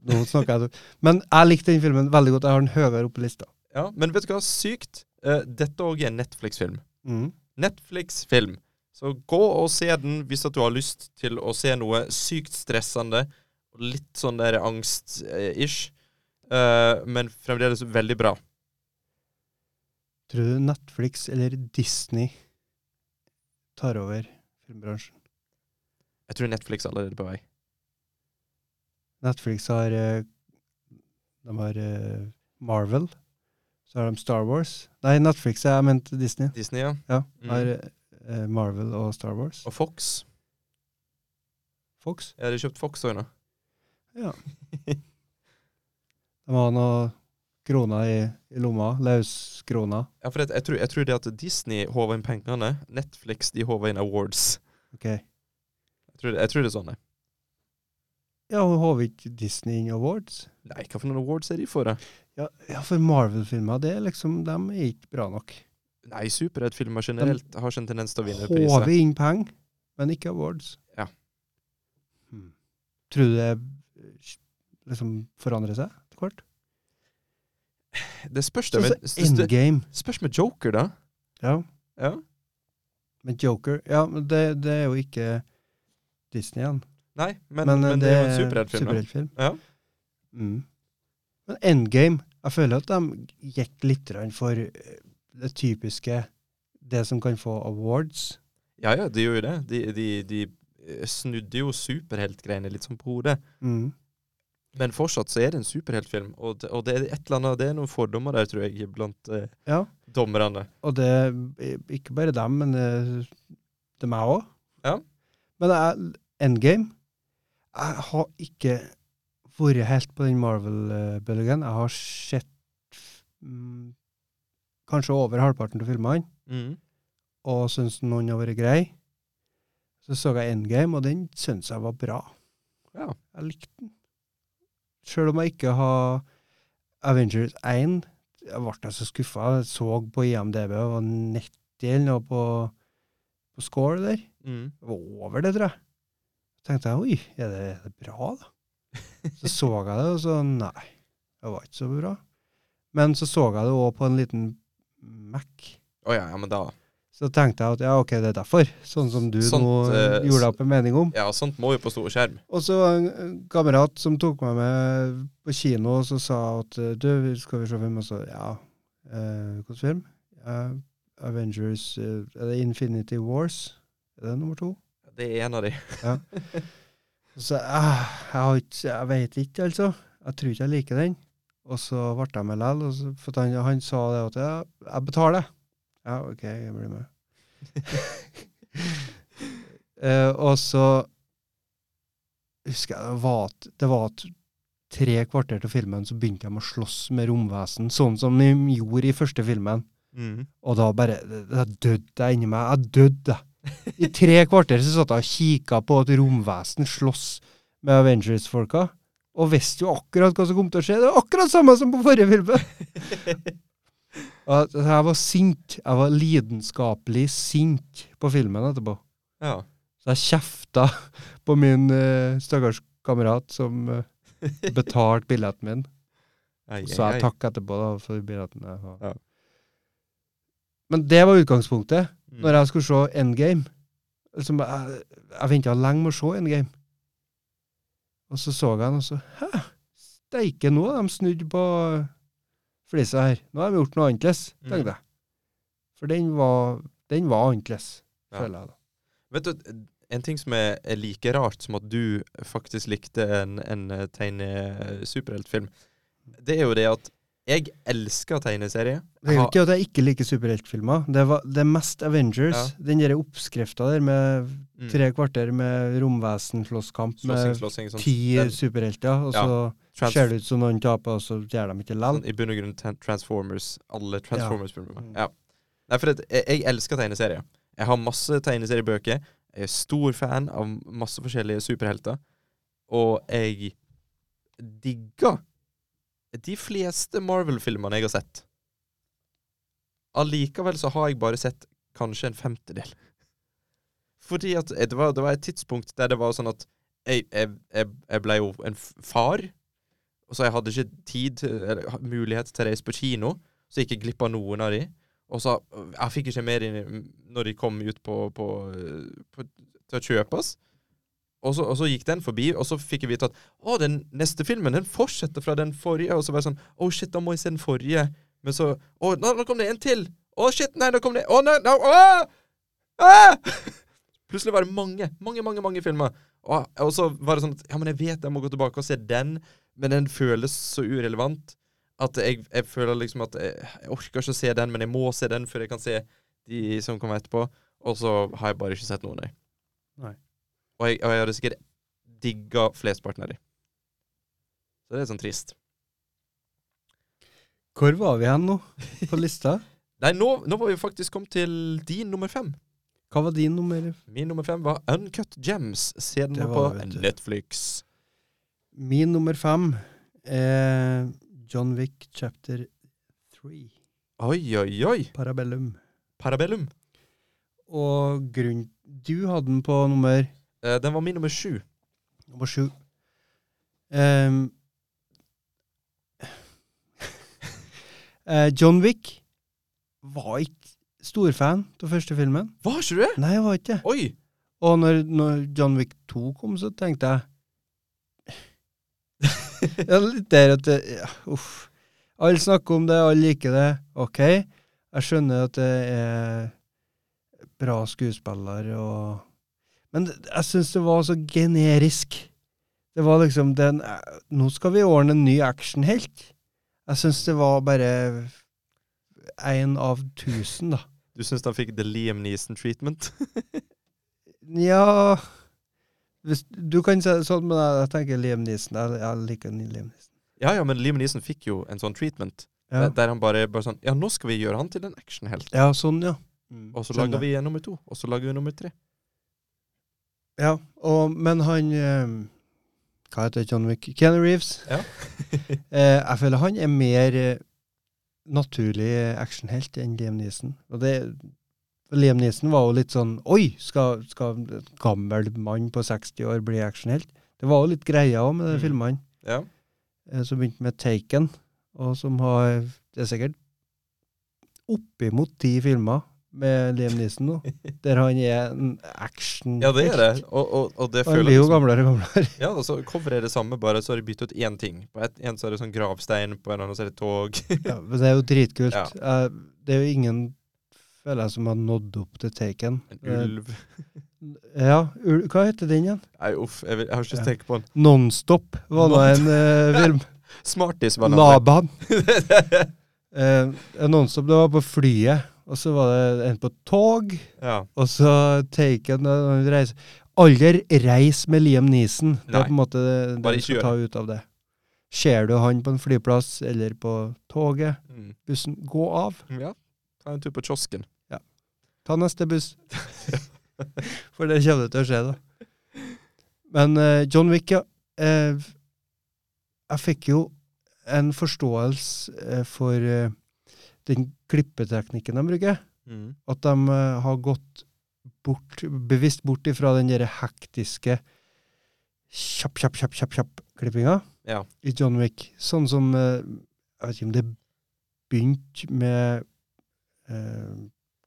Nå snakker jeg Men jeg likte den filmen veldig godt. Jeg har den høyere oppe på lista. ja. Men vet du hva? Sykt. Uh, dette òg er en Netflix-film. Mm. Netflix-film. Så gå og se den hvis at du har lyst til å se noe sykt stressende og litt sånn der angst-ish. Uh, men fremdeles veldig bra. Tror du Netflix eller Disney tar over filmbransjen? Jeg tror Netflix er allerede på vei. Netflix har eh, De har eh, Marvel. Så har de Star Wars. Nei, Netflix, jeg mente Disney. Disney, ja. Ja, Mm. har eh, Marvel og Star Wars. Og Fox. Fox. Ja, de har kjøpt Fox òg nå. Ja. De har noen kroner i, i lomma. Løskroner. Ja, for jeg, jeg, tror, jeg tror det at Disney håver inn pengene. Netflix de håver inn awards. Ok. Jeg tror, jeg tror det er sånn, jeg. Ja, hun har ikke Disney Awards. Nei, hva for noen awards er de for, da? Ja, ja for Marvel-filmer, det liksom, de er ikke bra nok. Nei, superheltfilmer generelt har ikke en tendens til å vinne priser. Håver inn penger, men ikke awards. Ja. Hmm. Tror du det eh, liksom forandrer seg etter hvert? Det spørs, det. Sånn det Endgame. spørs med Joker, da. Ja. Ja. Men Joker Ja, men det, det er jo ikke Disney igjen. Nei, men, men, det, er jo en superheltfilm. superheltfilm. Ja. Mm. Men Endgame Jeg føler at de gikk litt for eh, det typiske Det som kan få awards. Ja ja, de gjør jo det. De, de, de eh, snudde jo superheltgreiene litt sånn på hodet. Mm. Men fortsatt så er det en superheltfilm, og det, og det er et eller annet Det er noen fordommer der, tror jeg, blant eh, Ja. dommerne. Og det Ikke bare dem, men det, det er meg òg. Ja. Men jeg, Endgame Jeg har ikke vært helt på den Marvel-bølgen. Jeg har sett mm, kanskje over halvparten av filmene, Mm. og syns noen har vært grei. Så så jeg Endgame, og den syns jeg var bra. Ja. Jeg likte den. Sjøl om jeg ikke har Avengers 1, jeg ble så skuffa. Jeg så på IMDb og var 90 eller noe på, på score der. Mm. Det var over det, tror jeg. Så tenkte jeg oi, er det, er det bra, da? Så så jeg det, og så nei, det var ikke så bra. Men så så jeg det òg på en liten Mac. Oh, ja, ja, men da Så tenkte jeg at ja, ok, det er derfor. Sånn som du Sånt, nå uh, gjorde deg opp en mening om. Ja, sånt må jo på stor skjerm. Og så en en kamerat som tok meg med på kino, og så sa at eh, du, skal vi se film? Og så ja, eh, hvilken film? Uh, Avengers uh, Er det Infinity Wars? Er det nummer to? Det er en av de. Så jeg, jeg, jeg vet ikke, altså. Jeg tror ikke jeg liker den. Og så ble jeg med likevel. For han, han sa det at ja, jeg betaler. Ja, OK, jeg blir med. uh, og så husker jeg det var, det var tre kvarter til filmen så begynte de å slåss med romvesen, sånn som de gjorde i første filmen. Mm. Og da bare Da døde jeg inni meg. Jeg døde. I tre kvarter så satt jeg og kikka på at romvesen slåss med Avengers-folka, og visste jo akkurat hva som kom til å skje. Det var akkurat samme som på forrige film! Jeg var sint. Jeg var lidenskapelig sint på filmen etterpå. Ja. Så jeg kjefta på min uh, stakkars kamerat som uh, betalte billetten min. Ai, Så jeg takk etterpå da, for billetten. jeg. Ja. Men det var utgangspunktet. Når jeg skulle se Endgame. Liksom, jeg jeg venta lenge med å se Endgame. Og så så jeg den, og så Hæ? Steike, nå har de snudd på flisa her. Nå har de gjort noe annerledes, Mm. tenkte jeg. For den var, den var annerledes, føler jeg. da. Vet du, en ting som er, er like rart som at du faktisk likte en, en eh, tegne-superheltfilm, det er jo det at jeg elsker tegneserier. Det er jo ikke at jeg ikke liker superheltfilmer. Det, var- det er mest Avengers. Ja. Den der oppskrifta der med Mm. tre kvarter med romvesen-slåsskamp med slåssing, sånn, ti den- superhelter, og Ja. så ser det ut som noen taper, og så gjør de ikke lell. Sånn, I bunn og grunn Transformers. Alle Transformers-filmer. Mm. Ja. Nei, for det, jeg, jeg elsker tegneserier. Jeg har masse tegneseriebøker. Jeg er stor fan av masse forskjellige superhelter. Og jeg digger de fleste Marvel-filmene jeg har sett. Allikevel så har jeg bare sett kanskje en femtedel. Fordi at det var, det var et tidspunkt der det var sånn at jeg, jeg, jeg, ble jo en far. Og så jeg hadde ikke tid eller mulighet til å reise på kino, så jeg gikk glipp av noen av de. Og så Jeg fikk ikke mer inn når de kom ut på, på, på til å kjøpes. Og så, og så gikk den forbi, og så fikk jeg vite at å, den neste filmen den fortsetter fra den forrige. Og så var jeg sånn Å, shit, da må jeg se den forrige. Men så Å, nå, nå kom det en til! Å, shit, nei, nå kom det Å, nei, nei, å! Ah! Plutselig var det mange, mange, mange mange filmer. Og, og så var det sånn at Ja, men jeg vet jeg må gå tilbake og se den, men den føles så urelevant at jeg, jeg føler liksom at jeg, jeg orker ikke å se den, men jeg må se den før jeg kan se de som kommer etterpå. Og så har jeg bare ikke sett noen jeg. Nei. Og jeg, og jeg hadde sikkert digga flesteparten av dem. Så det er sånn trist. Hvor var vi hen nå på lista? Nei, nå, nå var vi faktisk kommet til din nummer fem. Hva var din nummer? Min nummer fem var Uncut Gems. Se den Det på var du. Netflix. Min nummer fem er John Wick chapter three. Oi, oi, oi. Parabellum. Parabellum. Og grunn Du hadde den på nummer Eh, den var min nummer sju. nummer sju. Um, eh, John Wick var ikke storfan av første filmen. Var ikke du det? Nei, jeg var ikke. Oi! Og når, når John Wick 2 kom, så tenkte jeg Ja, litt der at det, ja, Uff. Alle snakker om det, alle liker det. Ok, jeg skjønner at det er bra skuespiller og Men jeg syns det var så generisk. Det var liksom den Nå skal vi ordne en ny actionhelt. Jeg syns det var bare én av tusen, da. Du syns han fikk the Liam Neeson-treatment? Ja Du kan si det sånn, men jeg, tenker Liam Neeson. Jeg, jeg liker Liam Neeson. ja, ja, men Liam Neeson fikk jo en sånn treatment. Ja, Der, han bare, bare sånn Ja, nå skal vi gjøre han til en actionhelt. ja sånn, ja. Og så lager vi nummer to. Og så lager vi nummer tre. Ja, og, men han eh, Hva heter John Wick? Keanu Reeves. Ja. eh, jeg føler han er mer eh, naturlig actionhelt enn Liam Neeson. Og det Liam Neeson var jo litt sånn Oi, skal, skal en gammel mann på 60 år bli actionhelt? Det var jo litt greia òg med de Mm. filmene. Ja. som begynte med Taken, og som har Det er sikkert oppimot ti filmer med Liam Neeson nå, der han er en action ja, det er det. Og, og, og det Han blir jo liksom- gamlere og gamlere. Ja, og så coveret er det samme, bare så har de byttet ut én ting. På et, en så er det sånn gravstein, på en annen så er det tog. Ja, men det er jo dritkult. Ja. Eh, det er jo ingen føler jeg som har nådd opp til Taken. En Eh, ulv. Ja, ul hva heter den igjen? Nei, uff, jeg, vil, jeg har ikke tenkt på den. Nonstop var nå en eh, film. Smarties var navnet. Laban. Eh, Nonstop, det var på flyet, og så var det en på tog, ja. og så Taken han. Aldri reis med Liam Neeson. Det er på en måte det Bare du ikke skal ta ut av det. Ser du han på en flyplass eller på toget, Mm. bussen, gå av. ja. Ta en tur på kiosken. Ja. Ta neste buss. For det kommer det til å skje, da. Men uh, John Wick, ja. Uh, jeg fikk jo en forståelse uh, for den klippeteknikken de bruker. Mm. At de eh, har gått bort, bevisst bort ifra den der hektiske kjapp, kjapp, kjapp, kjapp, kjapp klippinga Ja. i John Wick. Sånn som eh, Jeg vet ikke om det begynte med eh,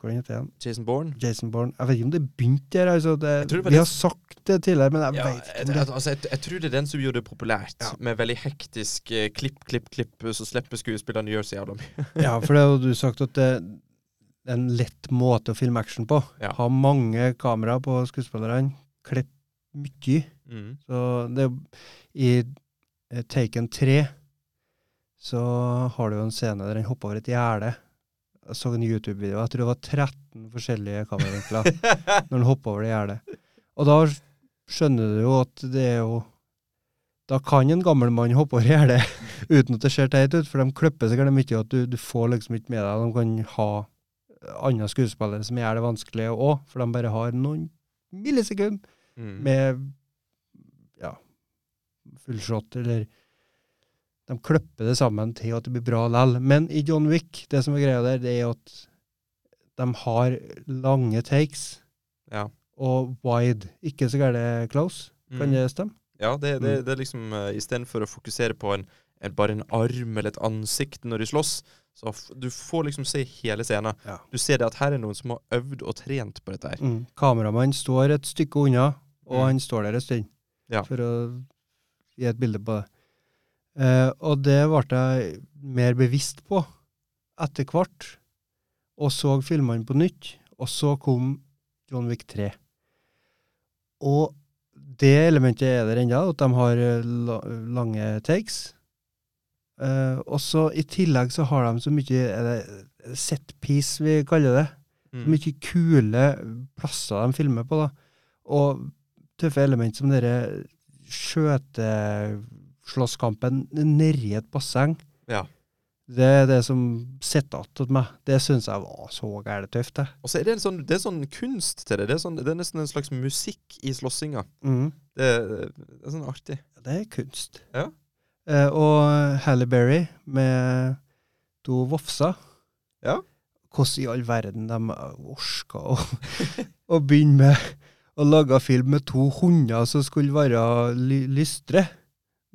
Hva heter han? Jason Bourne. Jason Bourne. Jeg vet ikke om det begynte der. Altså det, det vi har sagt det tidligere, men jeg Ja, vet ikke om det altså, jeg, jeg tror det er den som gjorde det populært. Ja. Med veldig hektisk eh, klipp, klipp, klipp, så slipper skuespillerne gjøre så jævla mye. Ja, for det har du sagt at det er en lett måte å filme action på. Ja. Ha mange kameraer på skuespillerne. Klipp mye. Mm. Så det I eh, Taken 3 så har du jo en scene der han hopper over et gjerde. Jeg så en YouTube-video. Jeg tror det var 13 forskjellige kameravinkler når han hopper over det gjerdet. Og da skjønner du jo at det er jo Da kan en gammel mann hoppe over gjerdet uten at det ser teit ut, for de klipper sikkert mye at du, du får liksom ikke med deg De kan ha andre skuespillere som gjør det vanskelig òg, for de bare har noen millisekunder Mm. med ja, fullshot, eller De klipper det sammen til at det blir bra lell. Men i John Wick, det som er greia der, det er at de har lange takes Ja. og wide. Ikke så gærent close. Kan Mm. det stemme? Ja, det, det, Mm. det er liksom uh, Istedenfor å fokusere på en, en, bare en arm eller et ansikt når de slåss, så du får liksom se hele scenen. Ja. Du ser det at her er noen som har øvd og trent på dette her. Mm. Kameramannen står et stykke unna, og Mm. han står der en stund Ja. for å gi et bilde på det. Eh, og det ble jeg mer bevisst på etter hvert, og så filmene på nytt, og så kom John Wick 3. Og det elementet er der ennå, at de har eh, lange takes. Eh, og så i tillegg så har de så mye er det set piece, vi kaller det. Mm. Mye kule plasser de filmer på, da. Og tøffe element som denne skjøteslåsskampen nedi et basseng. Ja. Det er det som sitter igjen hos meg. Det syns jeg var så gærent tøft, det. Og så er det en sånn, det er sånn kunst til det. Det er, sånn, det er nesten en slags musikk i slåssinga. Mm. Det, det er sånn artig. Det er kunst. Ja. Eh, og Halle Berry med to vofser. Ja. Hvordan i all verden de orka å, å begynne med å lage film med to hunder som skulle være ly lystre.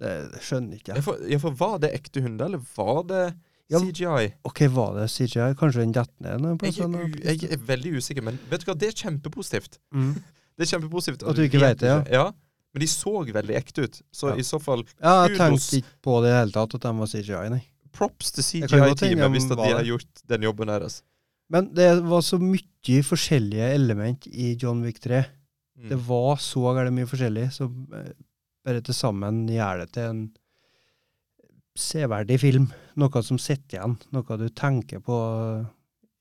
Det, det skjønner ikke jeg. for, ja, for Var det ekte hunder, eller var det Ja, CGI? Ok, var det CGI? Kanskje den detter ned Jeg, plasser? er jeg er veldig usikker, men vet du hva, det er kjempepositivt. Mm. Det er kjempepositivt. At du ikke vet det, ja. ja. Men de så veldig ekte ut. Så Ja. i så fall Ja, jeg tenkte ikke på det i det hele tatt at de var CGI, nei. props til CGI-teamet hvis de har gjort den jobben deres. Men det var så mye forskjellige element i John Wick 3. Mm. Det var så gærent mye forskjellig, så eh, bare til sammen gjør det til en severdig film. Noe som sitter igjen, noe du tenker på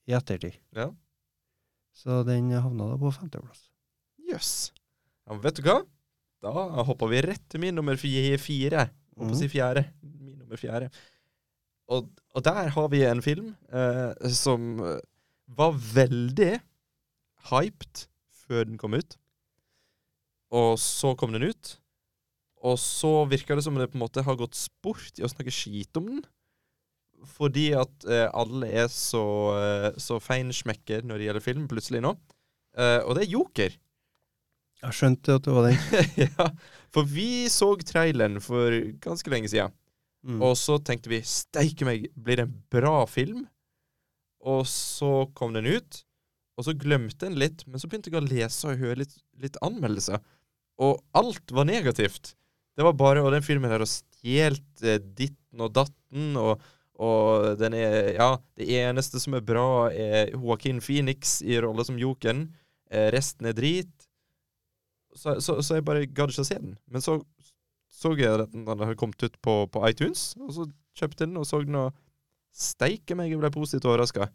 i ettertid. Ja. Så den havna da på femteplass. Jøss. Ja, men vet du hva? Da hopper vi rett til min nummer fi- fire. På å si fjerde. Min nummer fjerde. Og, og der har vi en film eh, som eh, var veldig hyped før den kom ut. Og så kom den ut. Og så virker det som det på en måte har gått sport i å snakke skit om den. Fordi at eh, alle er så, eh, så feinschmecker når det gjelder film, plutselig nå. Eh, og det er Joker. Jeg skjønte at det var den. ja, for vi så traileren for ganske lenge siden. Mm. Og så tenkte vi steike meg, blir det en bra film? Og så kom den ut, og så glemte en litt, men så begynte jeg å lese og høre litt, litt anmeldelser. Og alt var negativt. Det var bare Og den filmen her har stjålet eh, ditten og datten, og, og den er Ja, det eneste som er bra, er Joaquin Phoenix i rolle som Jokeren. Eh, resten er drit. Så, så, så jeg bare gadd ikke å se den. Men så så jeg at den hadde kommet ut på, på iTunes, og så kjøpte jeg den og så den, og steike meg, jeg ble positivt overraska.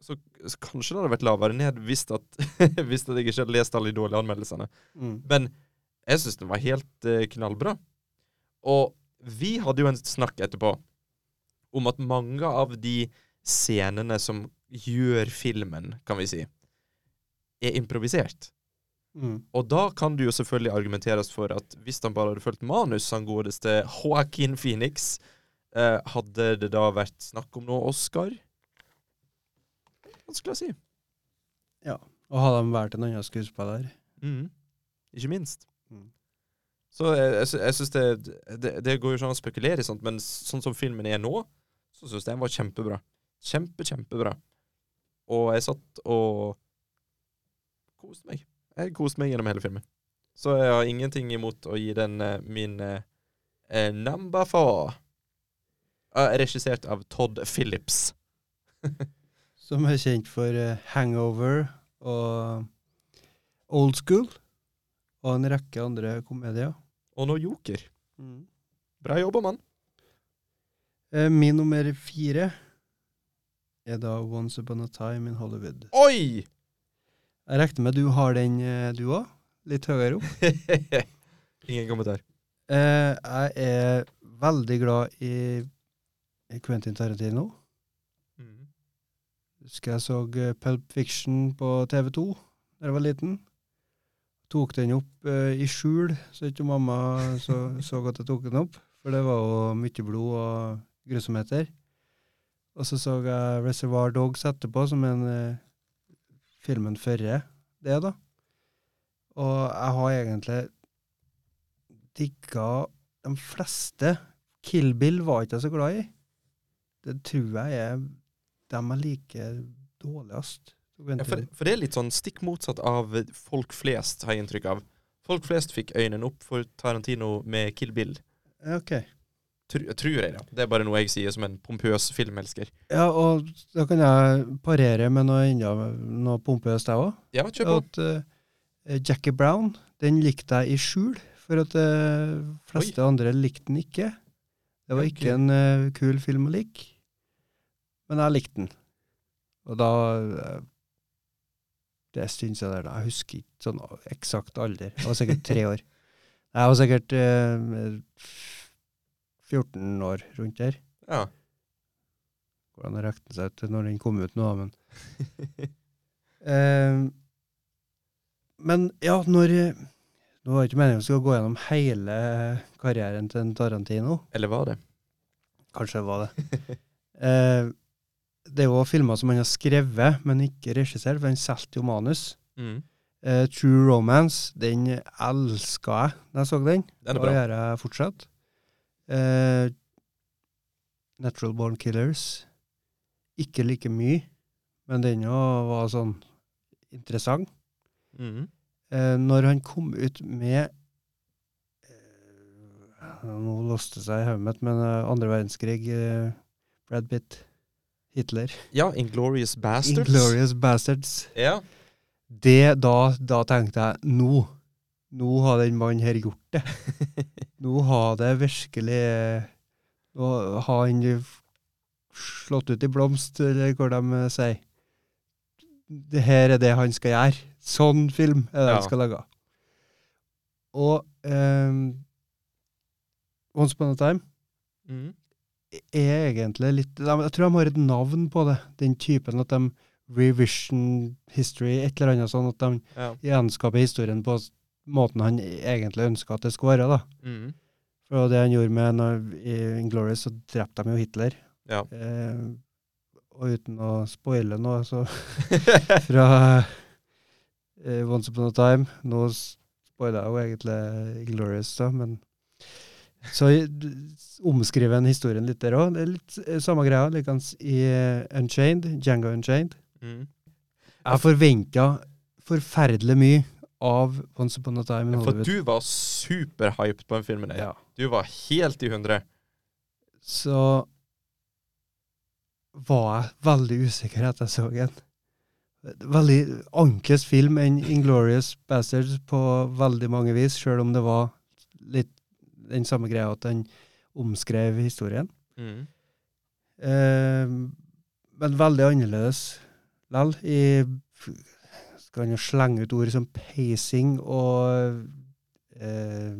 Så, så kanskje det hadde vært lavere ned hvis at, hvis at jeg ikke hadde lest alle de dårlige anmeldelsene. Mm. Men jeg syns den var helt eh, knallbra. Og vi hadde jo en snakk etterpå om at mange av de scenene som gjør filmen, kan vi si, er improvisert. Mm. Og da kan det jo selvfølgelig argumenteres for at hvis han bare hadde fulgt manus, han godeste Joaquin Phoenix, eh, hadde det da vært snakk om noe Oscar? Vanskelig å si. Ja. Og hadde han vært en annen skuespiller? Mm. Ikke minst. Så jeg, jeg, sy- jeg syns det, det Det går jo ikke an å spekulere i sånt, men sånn som filmen er nå, så syns jeg den var kjempebra. Kjempe, kjempebra. Og jeg satt og koste meg. Jeg koste meg gjennom hele filmen. Så jeg har ingenting imot å gi den eh, min eh, number four. Uh, regissert av Todd Phillips. Som er kjent for Hangover og Old School. Og en rekke andre komedier. Og nå Joker. Bra jobba, mann. Eh, Min nummer fire er da Once Upon a Time in Hollywood. Oi! Jeg regner med du har den, eh, du òg? Litt høyere opp? Ingen kommentar. Eh, jeg er veldig glad i Quentin Tarantino. Mhm. Husker jeg så Pulp Fiction på TV2 da jeg var liten. Tok den opp eh, i skjul, så ikke mamma så, så at jeg tok den opp. For det var jo mye blod og grusomheter. Og så så jeg Reservoir Dogs etterpå, som en eh, filmen før det, da. Og jeg har egentlig digga de fleste. Kill Bill var ikke jeg så glad i. Det tror jeg er dem jeg liker dårligst. Ja, for, for det er litt sånn stikk motsatt av folk flest, har jeg inntrykk av. Folk flest fikk øynene opp for Tarantino med Kill Bill. Ok. Tr tror jeg, da. Det er bare noe jeg sier som en pompøs filmelsker. Ja, og da kan jeg parere med noe enda noe pompøst, jeg òg. Ja, kjør på. At uh, Jackie Brown, den likte jeg i skjul, for at de fleste andre likte den ikke. Det var ikke en uh, kul film å like, men jeg likte den. Og da eh, Det syns jeg der. Jeg husker ikke sånn eksakt alder. Jeg var sikkert tre år. Jeg var sikkert eh, 14 år rundt der. Ja. Hvordan har regner seg ut når den kom ut nå, men Eh, Men ja, når Nå var det ikke meningen vi skulle gå gjennom hele karrieren til en Tarantino. Eller var det? Kanskje det var det. eh, det er jo filmer som han har skrevet, men ikke regissert, for han solgte jo manus. Mm. Uh, True Romance, den elska jeg da jeg så den. Den er og bra. gjør jeg fortsatt. Uh, Natural Born Killers, ikke like mye, men den òg var sånn interessant. Mm. Uh, når han kom ut med Nå låste seg i hodet mitt, men andre verdenskrig, Brad Pitt, Hitler Ja, Inglorious Bastards. Inglorious Bastards. Ja. Det, da, da tenkte jeg Nå Nå har den mannen her gjort det. Nå har det virkelig Nå har han slått ut i blomst, eller hva de sier. Det her er det han skal gjøre. Sånn film er det Ja. han skal lage. Og um, Once Upon a Time Mhm. Er egentlig litt Jeg tror de har et navn på det, den typen at de revision history, et eller annet sånn at de Ja. gjenskaper historien på måten han egentlig ønska at det skulle være. da. Mm. For det han gjorde med når, i Inglorious, så drepte de jo Hitler. Ja. Eh, og uten å spoile noe, så fra eh, Once Upon a Time Nå spoiler jeg jo egentlig Inglorious, da, men så omskriver han historien litt der òg. Det er litt eh, samme greia, likens i eh, Unchained, Django Unchained. Mm. Jeg forventa forferdelig mye av Once Upon a Time in For du var superhyped på den filmen. Ja. Du var helt i hundre. så var jeg veldig usikker etter jeg så den. Veldig annerledes film enn Inglorious Bastards på veldig mange vis, sjøl om det var litt den samme greia at han omskrev historien. Mm. Eh, men veldig annerledes lell. I Skal han jo slenge ut ord som pacing og eh,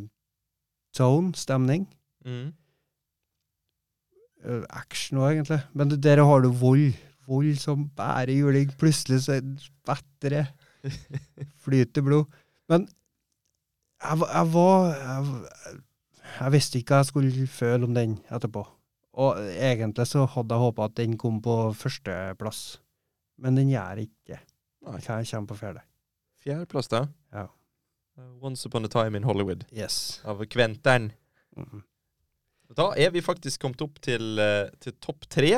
tone, stemning. Mhm. Eh, action òg, egentlig. Men det- der har du vold. Vold som bærer juling. Plutselig så spetter det. Flyter blod. Men jeg, jeg var jeg, jeg visste ikke hva jeg skulle føle om den etterpå. Og egentlig så hadde jeg håpa at den kom på førsteplass. Men den gjør ikke det. Den kommer på fjerde. Fjerdeplass, da. Ja. Uh, Once Upon a Time in Hollywood Yes. av Kventern. Mhm. Da er vi faktisk kommet opp til, eh, til topp tre.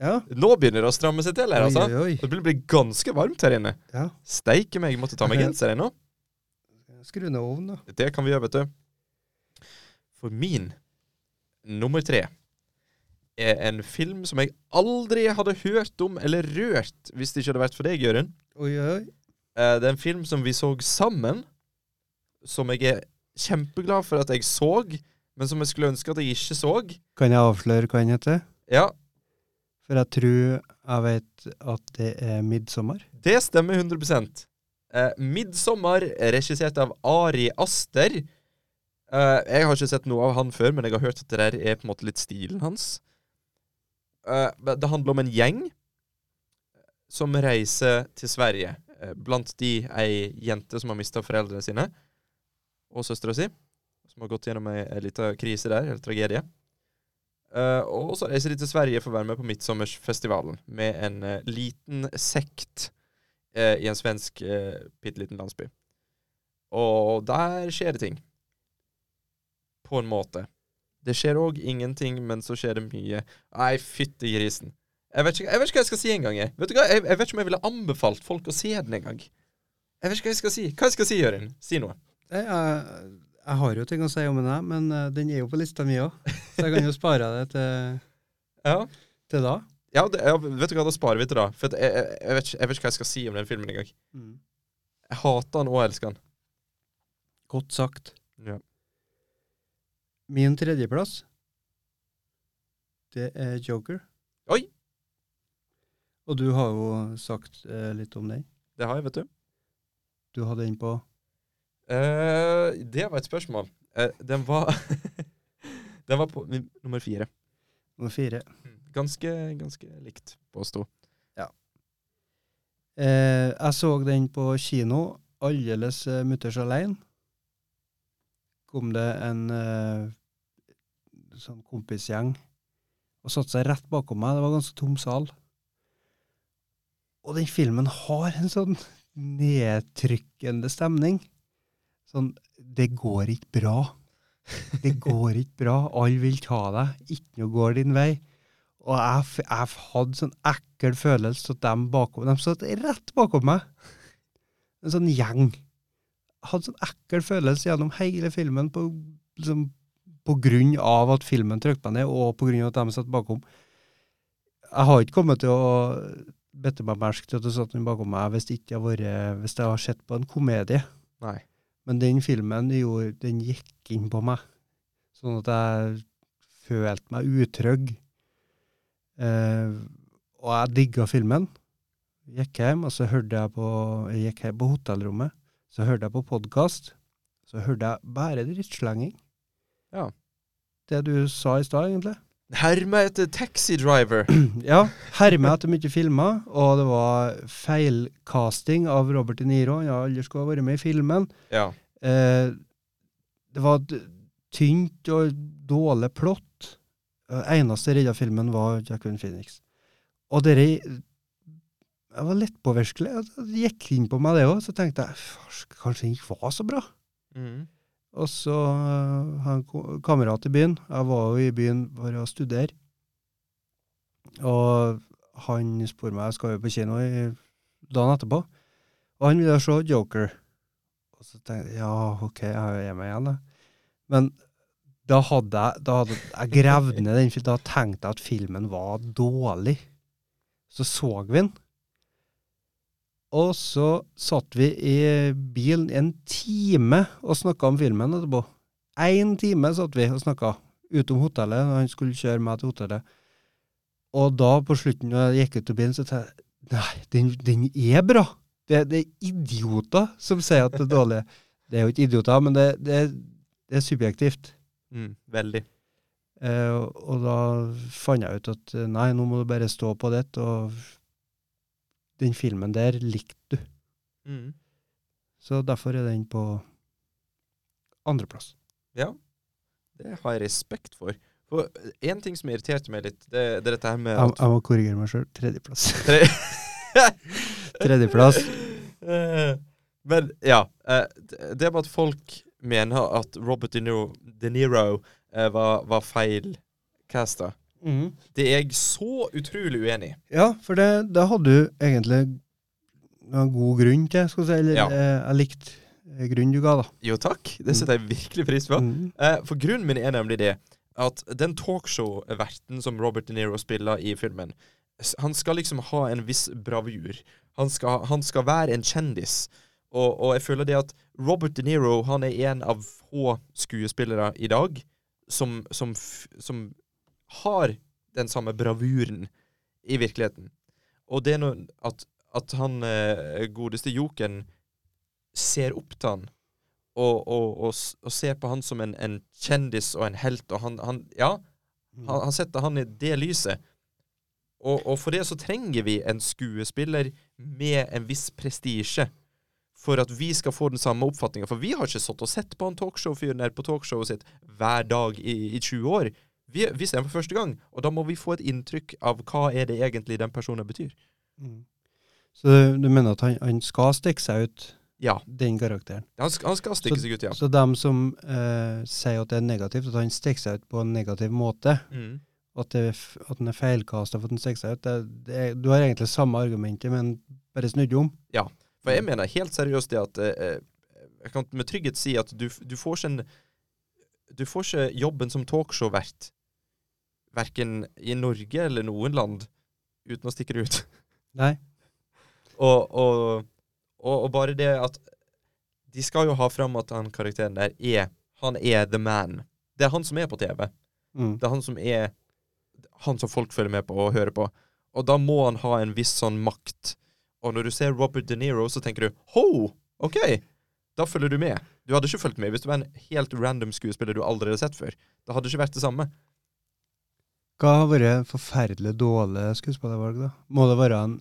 Ja. Nå begynner det å stramme seg til her, altså. Oi, oi. Det blir, blir ganske varmt her inne. Ja. Steike meg, jeg måtte ta meg genser ennå. Skru ned ovnen, da. Det kan vi gjøre, vet du. For min nummer tre er en film som jeg aldri hadde hørt om eller rørt hvis det ikke hadde vært for deg, Jørund. Oi, oi. Eh, Det er en film som vi så sammen, som jeg er kjempeglad for at jeg så, men som jeg skulle ønske at jeg ikke så. Kan jeg avsløre hva den heter? Ja, For jeg tror jeg vet at det er 'Midtsommer'. det stemmer 100 eh, 'Midtsommer', regissert av Ari Aster. Eh, jeg har ikke sett noe av han før, men jeg har hørt at det der er på en måte litt stilen hans. Uh, det handler om en gjeng som reiser til Sverige. Uh, blant de ei jente som har mista foreldrene sine, og søstera si. Som har gått gjennom ei, ei lita krise der, eller tragedie. Og så reiser de til Sverige for å være med på Midtsommersfestivalen med en liten sekt i en svensk uh, liten landsby. Og der skjer det ting. På en måte. Det skjer òg ingenting, men så skjer det mye. Nei, fytti grisen. Jeg vet, ikke, jeg vet ikke hva jeg skal si engang. jeg. Vet du hva? Jeg, jeg vet ikke om jeg ville anbefalt folk å se den engang. Jeg vet ikke hva jeg skal si. Hva jeg skal si, Jørund? Si noe. Jeg, jeg, jeg har jo ting å si om den, men eh, den er jo på lista mi òg. Så jeg kan jo spare det til, Ja. til da. Ja, det, ja, vet du hva, da sparer vi til da. For jeg, vet ikke, hva jeg skal si om den filmen engang. Jeg hater den og elsker den. Godt sagt. Ja. Min tredjeplass, det er Joker. Oi! Og du har jo sagt eh, litt om den. Det har jeg, vet du. Du hadde den på Eh, det var et spørsmål. Eh, den var Den var på nummer fire. nummer fire. Ganske, ganske likt, påsto. Eh, jeg så den på kino, aldeles uh, mutters aleine. Kom det en eh, sånn kompisgjeng og satte seg rett bakom meg. Det var en ganske tom sal. Og den filmen har en sånn nedtrykkende stemning. Sånn Det går ikke bra. Det går ikke bra. Alle vil ta deg. Ikke noe går din vei. Og jeg, jeg hadde sånn ekkel følelse at de bakom De satt rett bakom meg. En sånn gjeng. Hadde sånn ekkel følelse gjennom hele filmen på, liksom, på grunn av at filmen trykte meg ned, og på grunn av at de satt bakom. Jeg har ikke kommet til å bitte meg merke til at det satt noen bakom meg hvis det ikke har vært, hvis jeg har sett på en komedie. Nei. Men den filmen gjorde, den gikk inn på meg, sånn at jeg følte meg utrygg. Eh, og jeg digga filmen. Gikk hjem, og så hørte jeg på Jeg gikk hjem på hotellrommet, så hørte jeg på podkast. Så hørte jeg bare drittslenging. Ja. Det du sa i stad, egentlig. Herme etter Taxi Driver. Ja. Herme etter mye filmer, og det var feilcasting av Robert De Niro. Han aldri skulle ha vært med i filmen. Ja. Eh, det var tynt og dårlig plott. Eh, eneste redda filmen var Jacqueline Phoenix. Og dere Jeg var lettpåvirkelig. Det gikk inn på meg, det òg. Så tenkte jeg kanskje den ikke var så bra. Mm. Og så uh, har jeg en kamerat i byen. Jeg var jo i byen for å studere. Og han spurte meg, jeg skal jo på kino i dagen etterpå, og han ville se Joker. Og så tenkte jeg, ja, ok, jeg er med igjen da. Men da hadde jeg, da hadde jeg gravd ned den, for da tenkte jeg at filmen var dårlig. Så så vi den. Og så satt vi i bilen en time og snakka om filmen etterpå. Én time satt vi og snakka, utom hotellet, når han skulle kjøre meg til hotellet. Og da, på slutten, når jeg gikk ut av bilen, så tenkte jeg nei, den, den er bra. Det, det er idioter som sier at det er dårlig. Det er jo ikke idioter, men det, det, det er subjektivt. Mm, veldig. Eh, og, og da fant jeg ut at nei, nå må du bare stå på ditt, og den filmen der likte du. Mm. Så derfor er den på andreplass. Ja. Det har jeg respekt for. For én ting som irriterte meg litt, det, det er dette her med Jeg, at jeg må korrigere meg sjøl. Tredjeplass. Tre- Tredjeplass. Eh, Men ja. eh, det- med at folk mener at Robert De Niro, De Niro eh, var, var feil casta, Mhm. det er jeg så utrolig uenig i. Ja, for det, det hadde du egentlig en god grunn til, skal si. Eller Ja. eh, jeg likte grunnen du ga, da. Jo, takk. Det setter jeg virkelig pris på. Mm. Eh, for grunnen min er nemlig det at den talkshow-verten som Robert De Niro spiller i filmen, han skal liksom ha en viss bravur. Han skal, han skal være en kjendis. Og, og jeg føler det at Robert De Niro han er en av få skuespillere i dag som, som, som har den samme bravuren i virkeligheten. Og det er noe at, at han eh, godeste Joken ser opp til han og, og, og, og ser på han som en, en kjendis og en helt, og han, han Ja, han, han setter han i det lyset. Og, og for det så trenger vi en skuespiller med en viss prestisje. For at vi skal få den samme oppfatninga. For vi har ikke satt og sett på han talkshow-fyren der på talkshowet sitt hver dag i, i 20 år. Vi, vi ser den for første gang, og da må vi få et inntrykk av hva er det egentlig den personen betyr. Mm. Så du, mener at han, han skal stikke seg ut, Ja. den karakteren? Han skal, han skal stikke seg ut, ja. Så dem som eh, sier at det er negativt, at han stikker seg ut på en negativ måte, Mm. at, det, at han er feilkasta for at han stikker seg ut, det, det er, du har egentlig samme argumentet, men bare snudd om. Ja, For jeg mener helt seriøst det at eh, Jeg kan med trygghet si at du, du får ikke en Du får ikke jobben som talkshow-vert verken i Norge eller noen land uten å stikke det ut. Nei. Og, og, og, og bare det at De skal jo ha fram at han karakteren der er Han er the man. Det er han som er på TV. Mm. Det er han som er Han som folk følger med på og hører på. Og da må han ha en viss sånn makt. Og når du ser Robert De Niro, så tenker du Ho! OK! Da følger du med. Du hadde ikke fulgt med hvis du var en helt random skuespiller du aldri hadde sett før. Det hadde ikke vært det samme. Hva har vært forferdelig dårlig skuespillervalg, da? Må det være en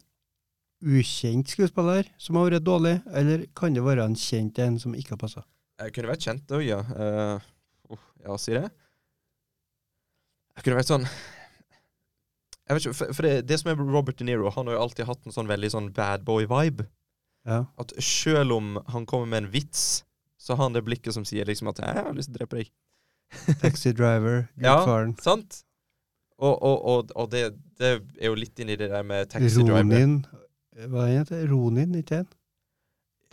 ukjent skuespiller som har vært dårlig, eller kan det være en kjent en som ikke har passa? Jeg kunne vært kjent òg, ja. Uh, oh, ja, si det. Jeg kunne vært sånn Jeg vet ikke, For, for det, det som er Robert De Niro, han har jo alltid hatt en sånn veldig sånn bad boy-vibe. Ja. At selv om han kommer med en vits, så har han det blikket som sier liksom at 'jeg har lyst til å drepe deg'. Taxi Driver, Ja, sant? Og, og, og, og det, det er jo litt inni det der med taxi driver. Ronin Hva heter det? Ronin, ikke en?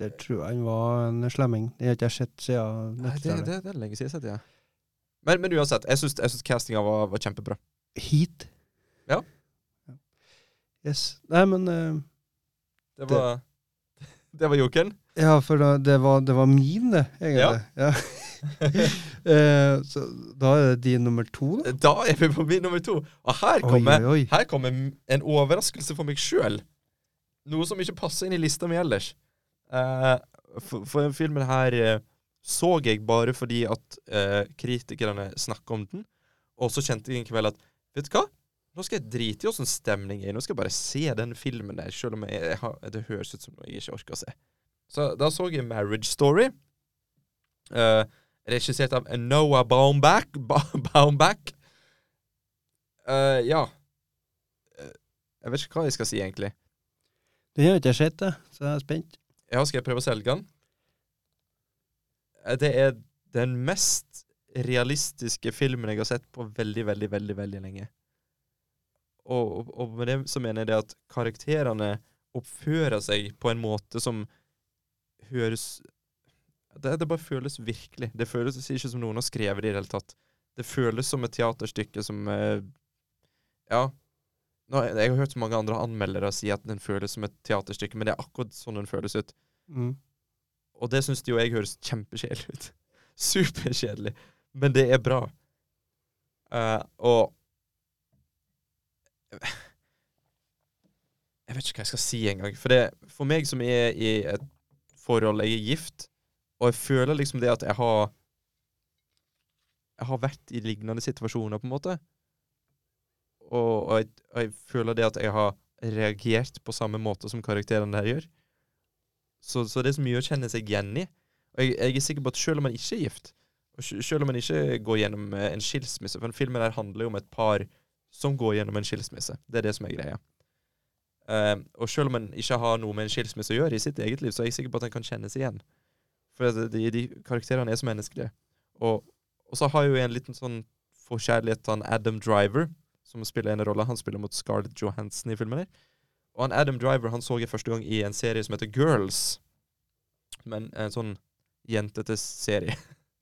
Der tror jeg han var en slemming. Det har ikke jeg sett siden Nei, det, det, det er lenge siden jeg har sett det. Ja. Men, men uansett, jeg syns, jeg syns castinga var, var kjempebra. Heat. Ja. Yes. Nei, men uh, Det var, det var jokeren. Ja, for da, det, var, det var min, det, egentlig. Ja. Eh, så da er det din nummer to, da? Da er vi på min nummer to. Og her kommer, oi, oi. Her kommer en overraskelse for meg sjøl. Noe som ikke passer inn i lista mi ellers. Eh, for, for den filmen her eh, så jeg bare fordi at eh, kritikerne snakka om den. Og så kjente jeg en kveld at Vet du hva? Nå skal jeg drite i åssen stemning er. Nå skal jeg bare se den filmen der, selv om jeg, jeg har, det høres ut som noe jeg ikke orker å se. Så da så jeg Marriage Story. Eh, regissert av Noah Baumbach. Ba Baumbach. Uh, ja. Eh, jeg vet ikke hva jeg skal si, egentlig. Den har ikke skjedd sett, så jeg er spent. Ja, skal jeg prøve å selge den? Eh, Det er den mest realistiske filmen jeg har sett på veldig, veldig, veldig veldig lenge. Og, og med det så mener jeg det at karakterene oppfører seg på en måte som høres Det, det bare føles virkelig. Det føles ikke som noen har skrevet det i det hele tatt. Det føles som et teaterstykke som eh, Ja. Nå, jeg har hørt så mange andre anmeldere si at den føles som et teaterstykke, men det er akkurat sånn den føles ut. Mm. Og det syns jo jeg høres kjempekjedelig ut. Superkjedelig. Men det er bra. Uh, og Jeg vet ikke hva jeg skal si engang. For, det- for meg som er i et forhold, jeg er gift, og jeg føler liksom det at jeg har Jeg har vært i lignende situasjoner, på en måte. Og, og, jeg, jeg føler det at jeg har reagert på samme måte som karakterene der gjør. Så, så det er så mye å kjenne seg igjen i. Og jeg, jeg er sikker på at selv om man ikke er gift, og selv om man ikke går gjennom eh, en skilsmisse For den filmen her handler jo om et par som går gjennom en skilsmisse. Det er det som er greia. Uh, og selv om man ikke har noe med en skilsmisse å gjøre i sitt eget liv, så er jeg sikker på at en kan kjenne seg igjen. For de, de karakterene er så menneskelige. Og, og så har jeg jo en liten sånn forkjærlighet til han Adam Driver, som spiller en rolle. Han spiller mot Scarlett Johansson i filmen her. Og han Adam Driver han så jeg første gang i en serie som heter Girls. Men en sånn jentete serie.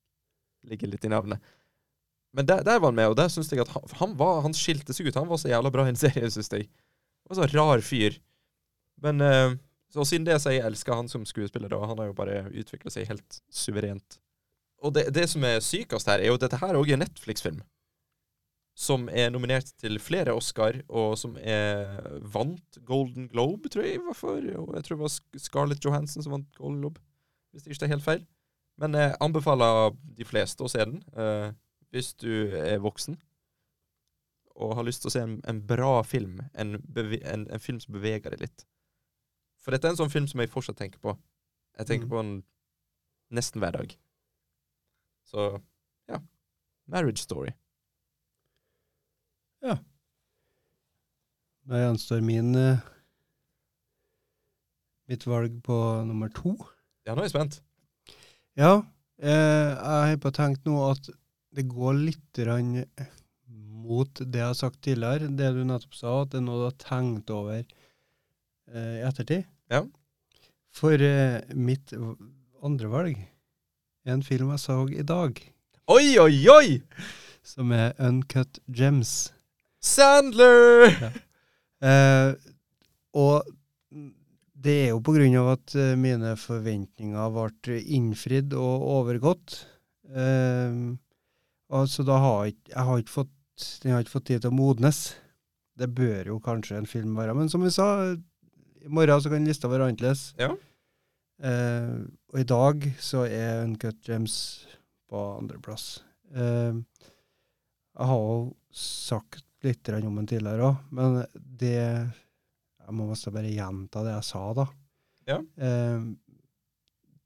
Ligger litt i navnet. Men der, der var han med, og der syns jeg at han, han, var, han skilte seg ut. Han var så jævla bra i en serie, syns jeg. Han var så rar fyr. Men eh, så siden det har jeg elsker han som skuespiller, da. Han har jo bare utvikla seg helt suverent. Og det, det som er sykest her, er jo at dette her òg er en Netflix-film. Som er nominert til flere Oscar, og som er vant Golden Globe, tror jeg. Hvorfor? Og jeg tror det var Scarlett Johansson som vant Golden Globe, hvis det ikke er helt feil. Men jeg anbefaler de fleste å se den, eh, hvis du er voksen og har lyst til å se en, en bra film. En, en, en film som beveger deg litt. For dette er en sånn film som jeg fortsatt tenker på. Jeg tenker Mm. på den nesten hver dag. Så ja. Marriage Story. Ja. Da gjenstår min uh, mitt valg på nummer to. Ja, nå er jeg spent. Ja, eh, jeg har på tenkt nå at det går litt mot det jeg har sagt tidligere, det du nettopp sa, at det er noe du har tenkt over i ettertid. Ja. For eh, mitt andre valg er en film jeg så i dag, Oi, oi, oi! som er Uncut Gems. Sandler! Eh, og det er jo på grunn av at eh, mine forventninger ble innfridd og overgått. Eh, altså så da har jeg, jeg har ikke fått, den har ikke fått tid til å modnes. Det bør jo kanskje en film være. Men som vi sa, i morgen så kan lista være annerledes. Ja. Eh, og i dag så er Uncut Gems på andreplass. Eh, jeg har jo sagt litt om den tidligere òg, men det Jeg må nesten bare gjenta det jeg sa, da. Ja. Eh,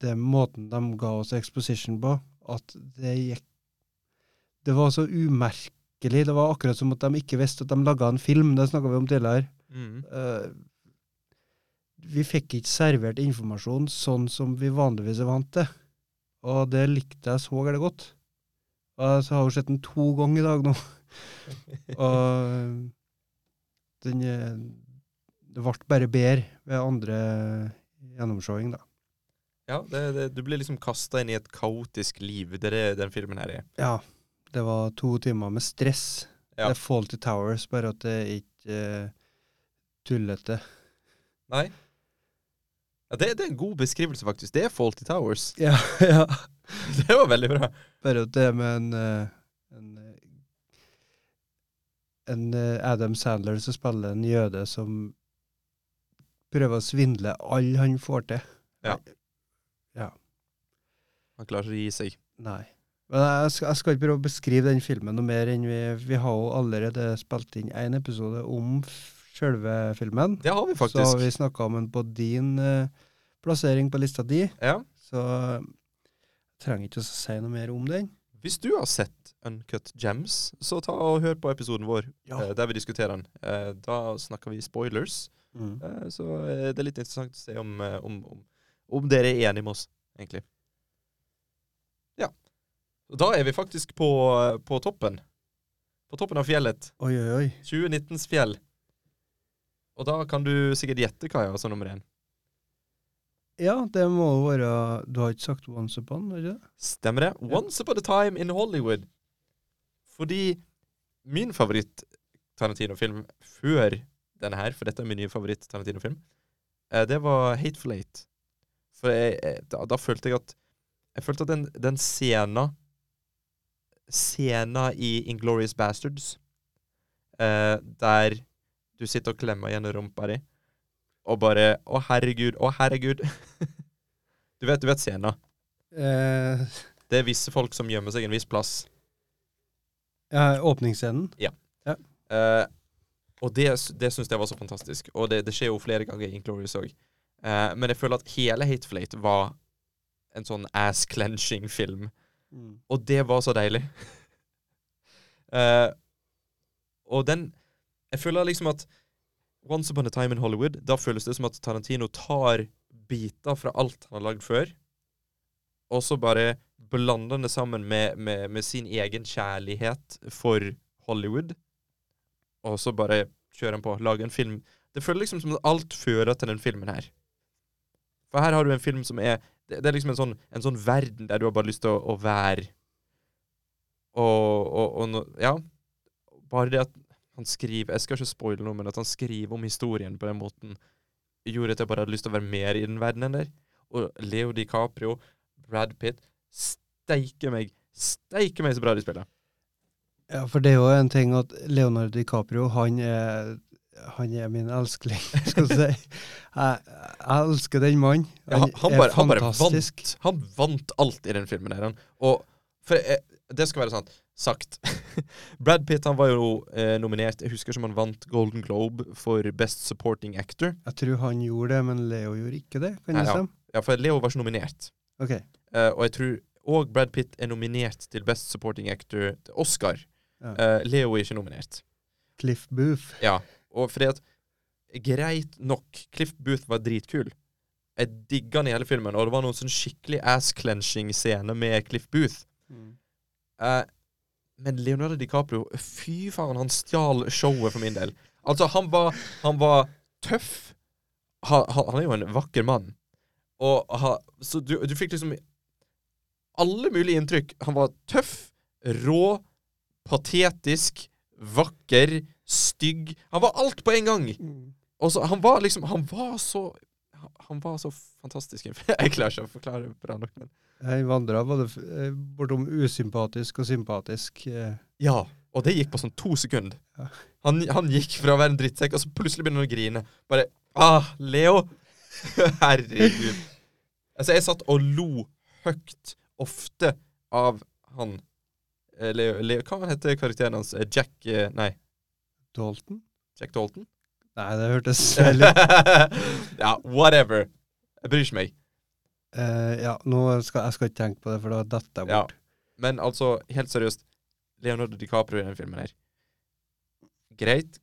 det måten de ga oss exposition på, at det gikk Det var så umerkelig. Det var akkurat som at de ikke visste at de laga en film. Det snakka vi om tidligere. Mm. Eh, vi fikk ikke servert informasjon sånn som vi vanligvis er vant til. Og det likte jeg så veldig godt. Og så har jo sett den to ganger i dag nå. og den eh, Det ble bare bedre ved andre gjennomsjåing, da. Ja, det, det, du blir liksom kasta inn i et kaotisk liv. Det er den filmen her er. Ja. Det var to timer med stress. Ja. Det er Faulty Towers, bare at det ikke eh, tullete. Nei? Ja, det, det er en god beskrivelse, faktisk. Det er Faulty Towers. Ja, ja. Det var veldig bra. Bare det med en eh, en, eh, en eh, Adam Sandler som spiller en jøde som prøver å svindle alle han får til. Ja. Ja. Han klarer ikke å gi seg. Nei. Men jeg skal, jeg skal ikke prøve å beskrive den filmen noe mer enn vi Vi har jo allerede spilt inn én episode om sjølve filmen. Det har vi faktisk. Så har vi snakka om den på din uh, plassering på lista di, Ja. så jeg trenger ikke å si noe mer om den. Hvis du har sett Uncut Gems, så ta og hør på episoden vår Ja. uh, der vi diskuterer den. Uh, da snakker vi spoilers. Mm. Så det er litt interessant å se om, om, om, om dere er enige med oss, egentlig. Ja. Da er vi faktisk på, på toppen. På toppen av fjellet. Oi, oi, oi. 2019s fjell. Og da kan du sikkert gjette hva jeg har som nummer én. Ja, det må jo være Du har ikke sagt Once Upon, har det? Stemmer det? Once upon a time in Hollywood. Fordi min favoritt-Tarantino-film før denne her, for dette er min nye favoritt-Tarantino-film, eh, det var Hateful Eight. For jeg, jeg, da, da følte jeg at Jeg følte at den, den scena Scena i Inglorious Bastards, eh, der du sitter og klemmer igjen rumpa di, og bare Å, herregud, å, herregud. du vet, du vet scenen. Eh, Det er visse folk som gjemmer seg en viss plass. ja, åpningsscenen. Eh, og det, det syns jeg var så fantastisk. Og det, det skjer jo flere ganger i Inglorious òg. Eh, men jeg føler at hele Hate Eight var en sånn ass-clenching-film. Mm. Og det var så deilig. Eh, og den Jeg føler liksom at Once Upon a Time in Hollywood, da føles det som at Tarantino tar biter fra alt han har lagd før, og så bare blander det sammen med, med, med sin egen kjærlighet for Hollywood, og så bare kjører han på, lager en film. Det føles liksom som at alt fører til den filmen her. For her har du en film som er Det, det er liksom en sånn, en sånn verden der du har bare lyst til å, å være. Og, og, og ja. Bare det at han skriver Jeg skal ikke spoile noe, men at han skriver om historien på den måten, gjorde at jeg bare hadde lyst til å være mer i den verdenen der. Og Leo DiCaprio, Brad Pitt Steike meg, steike meg så bra de spiller. Ja, for det er jo en ting at Leonardo DiCaprio, han er han er min elskling, skal du si. Jeg, jeg elsker den mannen. Ja, han, han, bare, han bare vant. Han vant alt i den filmen. han. Og for jeg, det skal være sant, sagt. Brad Pitt han var jo eh, nominert Jeg husker som han vant Golden Globe for Best Supporting Actor. Jeg tror han gjorde det, men Leo gjorde ikke det. Kan Nei, ja. Ja, for Leo var ikke nominert. Ok. Eh, og jeg tror òg Brad Pitt er nominert til Best Supporting Actor til Oscar. Ja. Eh, Leo er ikke nominert. Cliff Booth. Ja, og fordi at Greit nok, Cliff Booth var dritkul. Jeg digga han i hele filmen, og det var noen sånn skikkelig ass-clenching-scene med Cliff Booth. Eh, men Leonardo DiCaprio, fy faen, han stjal showet for min del. Altså, han var, han var tøff. Han, han, er jo en vakker mann. Og han, så du, du fikk liksom alle mulige inntrykk. Han var tøff, rå, patetisk, vakker, stygg. Han var alt på en gang. Og så, han var liksom Han var så Han var så fantastisk. Jeg klarer ikke å forklare det bra nok, men Han vandra både eh, bortom usympatisk og sympatisk. eh. Ja, og det gikk på sånn to sekunder. Ja. Han, han gikk fra å være en drittsekk, og så plutselig begynner han å grine. Bare Ah, Leo! Herregud. Altså, jeg satt og lo høyt, ofte, av han eh, Leo, Leo Hva heter karakteren hans? Jack Nei, Dalton? Jack Dalton? Nei, det hørtes veldig ja, whatever. Jeg bryr ikke meg. Eh, Ja, nå skal jeg skal ikke tenke på det, for da detter jeg Ja. bort. Men altså, helt seriøst, Leonardo DiCaprio i den filmen her Greit.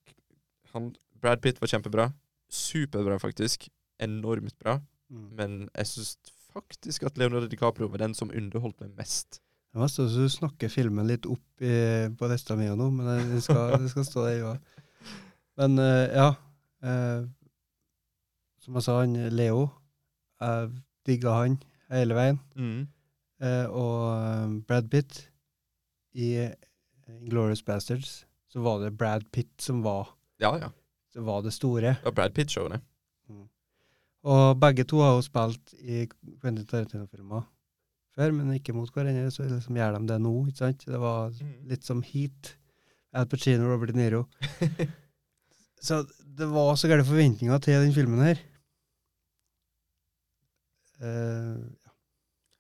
Han, Brad Pitt var kjempebra. Superbra, faktisk. Enormt bra. Mm. Men jeg syns faktisk at Leonardo DiCaprio var den som underholdt meg mest. Det var sånn at du snakker filmen litt opp i, på lista mi nå, men det- skal, det skal stå der, ja. Men uh, ja. uh, som jeg sa, han Leo Jeg digga han hele veien. Mm. Eh, og eh, Brad Pitt i Glorious Bastards, så var det Brad Pitt som var, Ja, ja. som var det store. Det var Brad Pitt-showene. Mm. Og begge to har jo spilt i Quentin Tarantino-filmer før, men ikke mot hverandre, så liksom gjør de det nå, ikke sant? Det var Mm. litt som Heat. Al Pacino og Robert De Niro. så det var så gærne forventninger til den filmen her. Eh,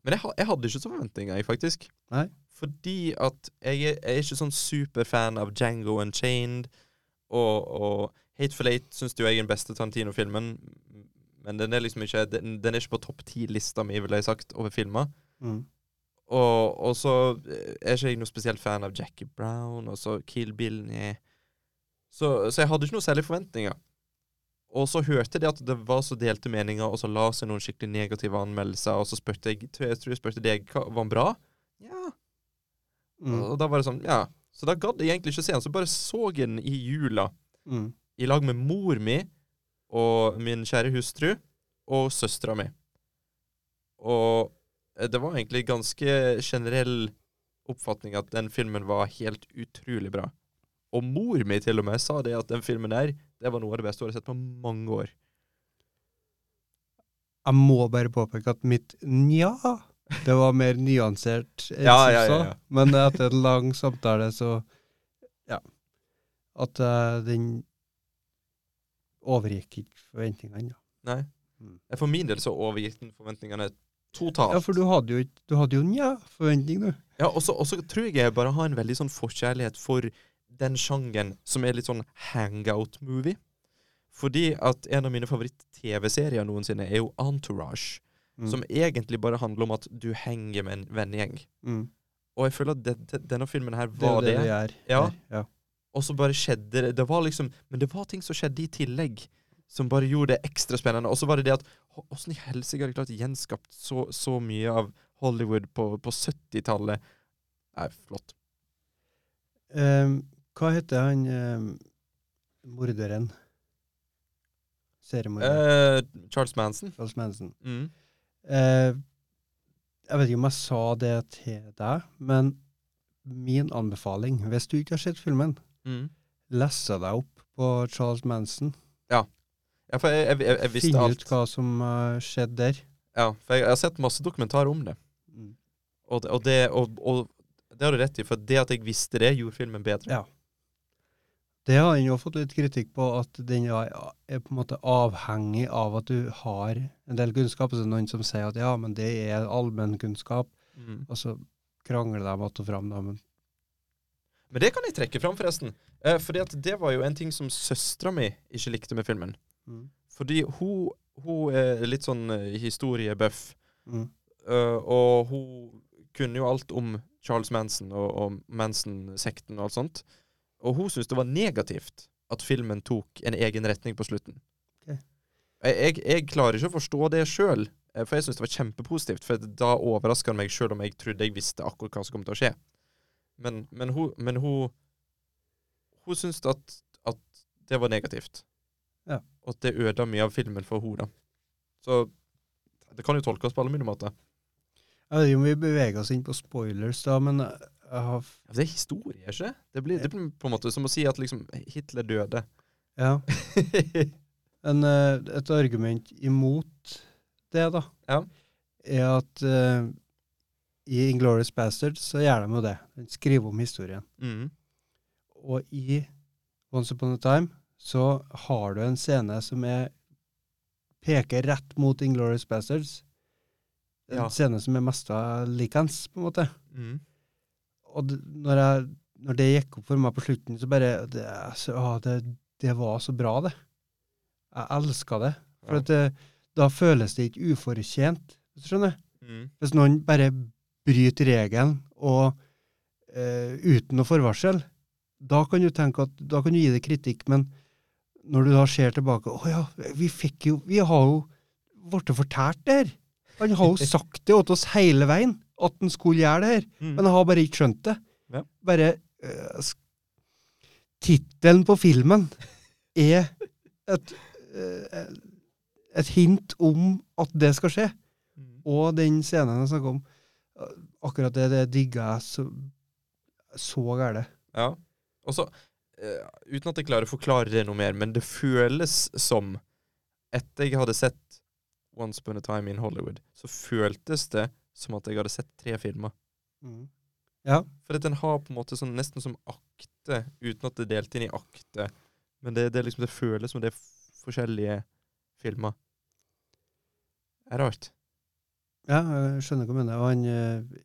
Men jeg, jeg hadde ikke så forventninger, jeg, faktisk. Nei. Fordi at jeg jeg er ikke sånn superfan av Django Unchained. Og, og Hateful Eight syns jo jeg er den beste Tarantino-filmen. Men den er liksom ikke Den, den er ikke på topp ti-lista mi, ville jeg sagt, over filmer. mm. Og, og så er ikke jeg noe spesielt fan av Jackie Brown, og så Kill Bill nei. Så, så jeg hadde ikke noe særlig forventninger. Og så hørte jeg at det var så delte meninger, og så la seg noen skikkelig negative anmeldelser, og så spurte jeg jeg, tror jeg spurte deg var den bra. Ja. Mm. Og da var det sånn, ja. Så da gadd jeg egentlig ikke se den, så bare så jeg den i jula Mm. i lag med mor mi og min kjære hustru og søstera mi. Og det var egentlig ganske generell oppfatning at den filmen var helt utrolig bra. Og mor mi til og med sa det at den filmen der, det var noe av det beste jeg hadde sett på mange år. Jeg må bare påpeke at mitt nja, det var mer nyansert enn Ja, ja, ja, så. ja. Men etter en lang samtale, så ja. At uh, den overgikk ikke forventningene. Nei. Mm. For min del så overgikk den forventningene totalt. ja, for du hadde jo Du hadde jo nja-forventning, du. Ja, og så tror jeg jeg bare har en veldig sånn forkjærlighet for den sjangen som er litt sånn hangout-movie. Fordi at en av mine favoritt-TV-serier noensinne er jo Entourage. Mm. Som egentlig bare handler om at du henger med en vennegjeng. Mm. Og jeg føler at det, det, denne filmen her Det er var det det. er det Ja. ja. Og så bare skjedde det Det var liksom Men det var ting som skjedde i tillegg, som bare gjorde det ekstra spennende. Og så var det det at Åssen i helsike har de klart gjenskapt så, så mye av Hollywood på, på 70-tallet? Nei, flott. Ehm, hva heter han eh, morderen? Seriemorderen? Eh, Charles Manson. Charles Manson. Mm. Eh, jeg vet ikke om jeg sa det til deg, men min anbefaling, hvis du ikke har sett filmen, Mm. lese deg opp på Charles Manson. Ja, for jeg, jeg, jeg, jeg visste Finn alt. ut hva som uh, skjedde der. Ja, for jeg, har sett masse dokumentarer om det. Mm. Og, og, det, og, og det har du rett i, for det at jeg visste det, gjorde filmen bedre. Ja. Det har den jo fått litt kritikk på, at den er, på en måte avhengig av at du har en del kunnskap. Så det er noen som sier at ja, men det er allmennkunnskap, Mm. og så krangler de att og fram. Da, men Men det kan jeg trekke fram, forresten. Eh, fordi at det var jo en ting som søstera mi ikke likte med filmen. mm. Fordi hun, hun er litt sånn eh, historiebuff, Mm. Uh, og hun kunne jo alt om Charles Manson og, og Manson-sekten og alt sånt. Og hun syntes det var negativt at filmen tok en egen retning på slutten. Okay. Jeg, jeg, klarer ikke å forstå det sjøl, for jeg syns det var kjempepositivt. For da overraska han meg sjøl om jeg trodde jeg visste akkurat hva som kom til å skje. Men, men hun Men hun Hun syntes at, at det var negativt. Ja. Og at det ødela mye av filmen for henne. Så det kan jo tolkes på alle mulige måter. Jeg vet ikke om vi beveger oss inn på spoilers, da, men Altså, det er historie, ikke det? Blir, det blir på en måte som å si at liksom Hitler døde. Ja. En, eh, et argument imot det, da, Ja. er at uh, i Inglorious Bastards så gjør de jo det. De skriver om historien. mm. Og i Once Upon a Time så har du en scene som er peker rett mot Inglorious Bastards. En Ja. scene som er mest likens, på en måte. Mm. Og når, jeg, når det gikk opp for meg på slutten, så bare Det, så, å, det, det var så bra, det. Jeg elska det. For Ja. at det, da føles det ikke ufortjent, hvis du skjønner. Mm. Hvis noen bare bryter regelen og eh, uten noe forvarsel, da kan du tenke at da kan du gi det kritikk, men når du da ser tilbake Å ja, vi fikk jo Vi har jo blitt fortalt det her. Han har jo sagt det til oss hele veien, at han skulle gjøre det her. Mm. Men jeg har bare ikke skjønt det. Ja. Bare uh, Tittelen på filmen er et, uh, et hint om at det skal skje. Mm. Og den scenen jeg snakka om, akkurat det, det digga jeg så, så gærent. Ja. Og så, uh, uten at jeg klarer å forklare det noe mer, men det føles som Etter jeg hadde sett Once Upon a Time in Hollywood, så føltes det som at jeg hadde sett tre filmer. Mm. Ja. For at den har på en måte sånn nesten som akte, uten at det er delt inn i akte. Men det, det, liksom, det føles som det er forskjellige filmer. Det er rart. Ja, jeg skjønner hva du mener. Og han eh,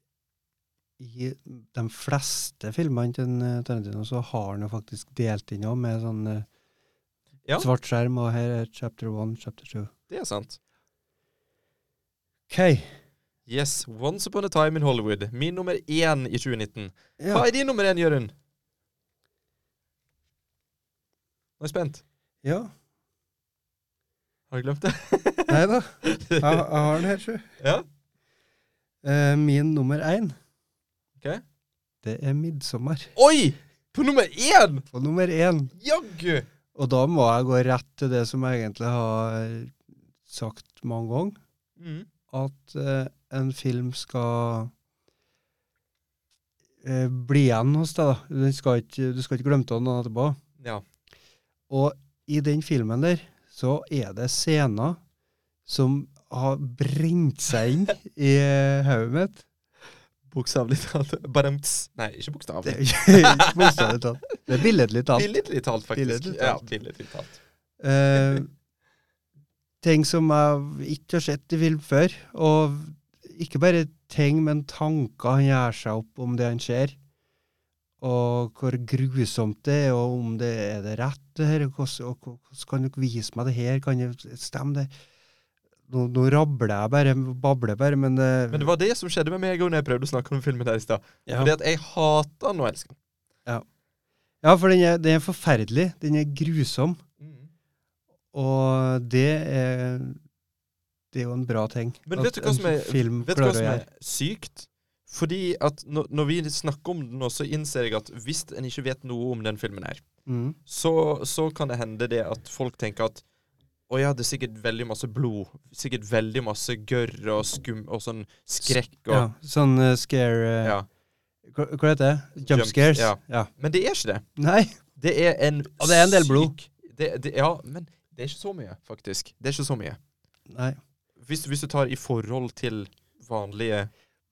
I de fleste filmene til eh, Tarantino så har han jo faktisk delt inn òg, med sånn eh, Ja. svart skjerm, og her er chapter one, chapter two. Det er sant. OK. Yes, Once Upon a Time in Hollywood. Min nummer én i 2019. Ja. Hva er din nummer én, Jørund? Nå er jeg spent. ja. Har du glemt det? Nei da. Jeg, jeg har den her, sju. Ja. Uh, min nummer én, Ok. det er 'Midtsommer'. Oi! På nummer én! På nummer én. Jaggu! Og da må jeg gå rett til det som jeg egentlig har sagt mange ganger. Mm. At eh, en film skal eh, bli igjen hos deg. da. Den skal ikke, du skal ikke glemme den etterpå. Ja. Og i den filmen der så er det scener som har brent seg inn i hodet mitt. Bokstavelig talt. Badumts. Nei, ikke Det bokstavelig. er ikke bokstavelig talt. Det er billedlig talt. Billedlig talt, faktisk. Billedlig talt. Ja, billedlig talt. Eh, ting som jeg ikke har sett i film før. Og ikke bare ting, men tanker han gjør seg opp om det han ser. Og hvor grusomt det er, og om det er det rett, det her. og Hvordan, og hvordan kan dere vise meg det her? Kan det stemme, det? Nå, nå rabler jeg bare, babler bare, men det, Men det var det som skjedde med meg òg når jeg prøvde å snakke om filmen der i stad. ja. Fordi at jeg hater den og elsker den. ja, for den er, den er forferdelig. Den er grusom. Og det er Det er jo en bra ting. Men vet du hva som er, vet hva som er sykt? Fordi at når, når vi snakker om den så innser jeg at hvis en ikke vet noe om den filmen her, Mm. så, så kan det hende det at folk tenker at å ja, det er sikkert veldig masse blod. Sikkert veldig masse gørr og skum og sånn skrekk og Ja, sånn uh, scare uh, ja. Hva, hva heter det? Jump Jump scares? ja. ja. Men det er ikke det. Nei. Det er en Og det er en del blod. Det, det, ja, men det er ikke så mye, faktisk. Det er ikke så mye. Nei. Hvis, hvis du tar i forhold til vanlige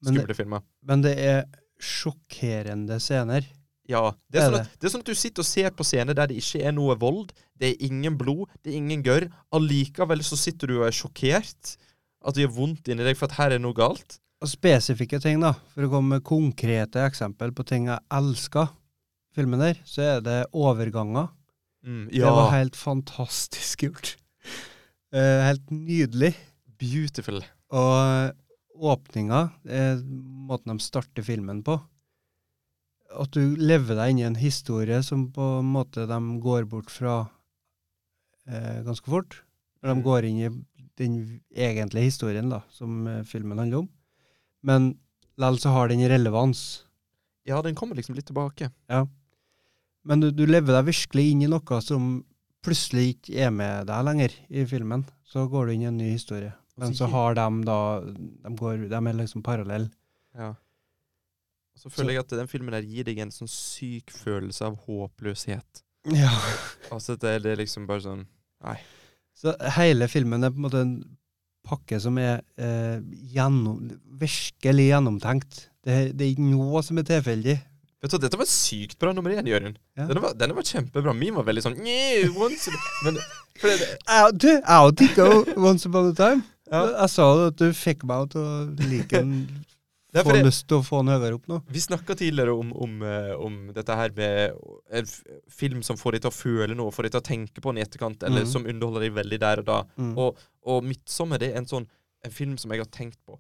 skumle filmer. men det er sjokkerende scener. Ja. Det er, Det er sånn at, det er sånn at du sitter og ser på scener der det ikke er noe vold, det er ingen blod, det er ingen gørr. Allikevel så sitter du og er sjokkert. At det gjør vondt inni deg for at her er noe galt. Og spesifikke ting, da. For å komme med konkrete eksempel på ting jeg elsker filmen der, så er det overganger. Mm, Det var helt fantastisk gjort. Eh, helt nydelig. Beautiful. Og åpninga er måten de starter filmen på. At du lever deg inn i en historie som på en måte de går bort fra eh, ganske fort. Når de Mm. går inn i den egentlige historien da, som eh, filmen handler om. Men likevel så har den relevans. Ja, den kommer liksom litt tilbake. Men du, du lever deg virkelig inn i noe som plutselig ikke er med deg lenger i filmen. Så går du inn i en ny historie. Men så har de da De, går, de er liksom parallelle. Ja. Og så føler jeg at den filmen der gir deg en sånn syk følelse av håpløshet. Ja. Altså det, det er liksom bare sånn Nei. Så hele filmen er på en måte en pakke som er eh, gjennom, virkelig gjennomtenkt. Det, det er ikke noe som er tilfeldig. Vet du, Dette var sykt bra nummer én, Jørund. Ja. Denne, var, denne var kjempebra. Min var veldig sånn «Nye, once in a-» Men det, du, jeg digga Once Upon a Time. Ja. Jeg sa det at du fikk meg til å like den. Ja, Få lyst til å få den høyere opp nå. Vi snakka tidligere om, om, eh, om dette her med en film som får deg til å føle noe, får deg til å tenke på den i etterkant, eller mm. som underholder deg veldig der og da. Mm. Og, og 'Midtsommer' det er en sånn en film som jeg har tenkt på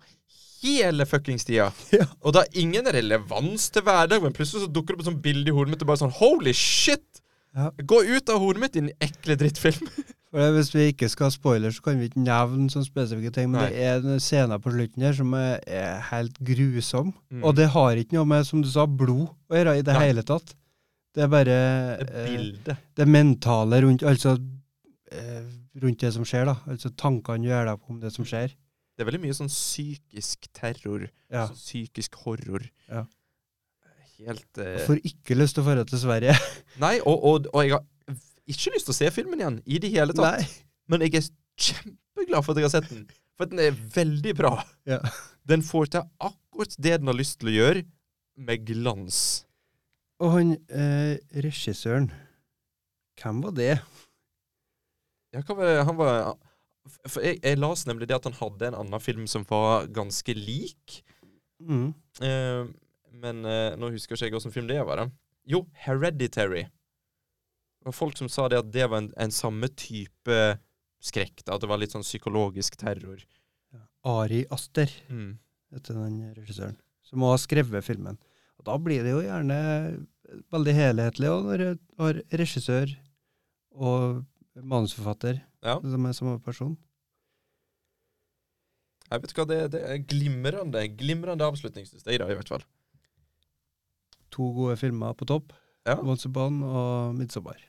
hele fuckings tida. Ja. Og det har ingen relevans til hverdag, men plutselig så dukker det opp et sånt bilde i hodet mitt og bare sånn Holy shit! Ja. Gå ut av hodet mitt, din ekle drittfilm. Hvis vi ikke skal ha spoiler, så kan vi ikke nevne sånne spesifikke ting. Men Nei. det er en scene på slutten her som er, er helt grusom. Mm. Og det har ikke noe med, som du sa, blod å gjøre i det Nei. hele tatt. Det er bare Det eh, det mentale rundt Altså eh, rundt det som skjer, da. Altså tankene du gjør deg på om det som skjer. Det er veldig mye sånn psykisk terror. Ja. Sånn psykisk horror. Ja. Helt eh, Får ikke lyst til å dra til Sverige. Nei, og, og, og jeg har ikke lyst til å se filmen igjen i det hele tatt. Nei. Men jeg er kjempeglad for at jeg har sett den. For den er veldig bra. Ja. Den får til akkurat det den har lyst til å gjøre, med glans. Og han eh, regissøren Hvem var det? Ja, hva var det? Han var For jeg, jeg las nemlig det at han hadde en annen film som var ganske lik. Mm. Eh, men eh, nå husker ikke jeg hvilken film det var. da. Jo, Hereditary. Det var folk som sa det at det var en, en samme type skrekk. da, At det var litt sånn psykologisk terror. Ari Aster Mm. heter den regissøren. Som også har skrevet filmen. Og da blir det jo gjerne veldig helhetlig også, når du har regissør og manusforfatter Ja. som er samme person. Jeg vet hva, det, det er glimrende glimrende avslutningssteg, da, i hvert fall. To gode filmer på topp. Ja. Once Upon og Midtsommer.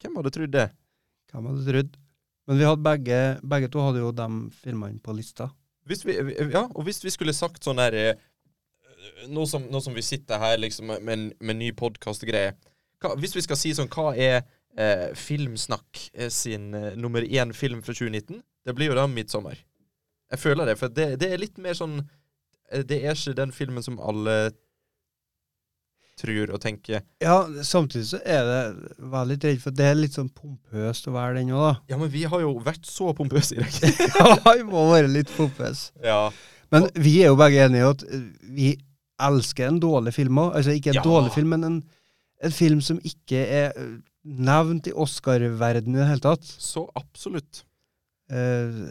Hvem hadde trodd det? Hvem hadde trodd? Men vi hadde begge, begge to hadde jo de filmene på lista. Vi, ja, og hvis vi skulle sagt sånn her eh, Nå som, nå som vi sitter her liksom med, en, med en ny podkast-greie Hvis vi skal si sånn Hva er eh, Filmsnakk eh, sin eh, nummer én film fra 2019? Det blir jo da 'Midtsommer'. Jeg føler det, for det, det er litt mer sånn eh, Det er ikke den filmen som alle tror og tenker Ja, samtidig så er det veldig redd for det er litt sånn pompøst å være den òg, da. Ja, men vi har jo vært så pompøse i dag. ja, vi må være litt pompøse. ja. Men vi er jo begge enige i at eh, vi elsker en dårlig film òg. Altså ikke en Ja. dårlig film, men en, en film som ikke er nevnt i Oscar-verdenen i det hele tatt. Så absolutt. Uh,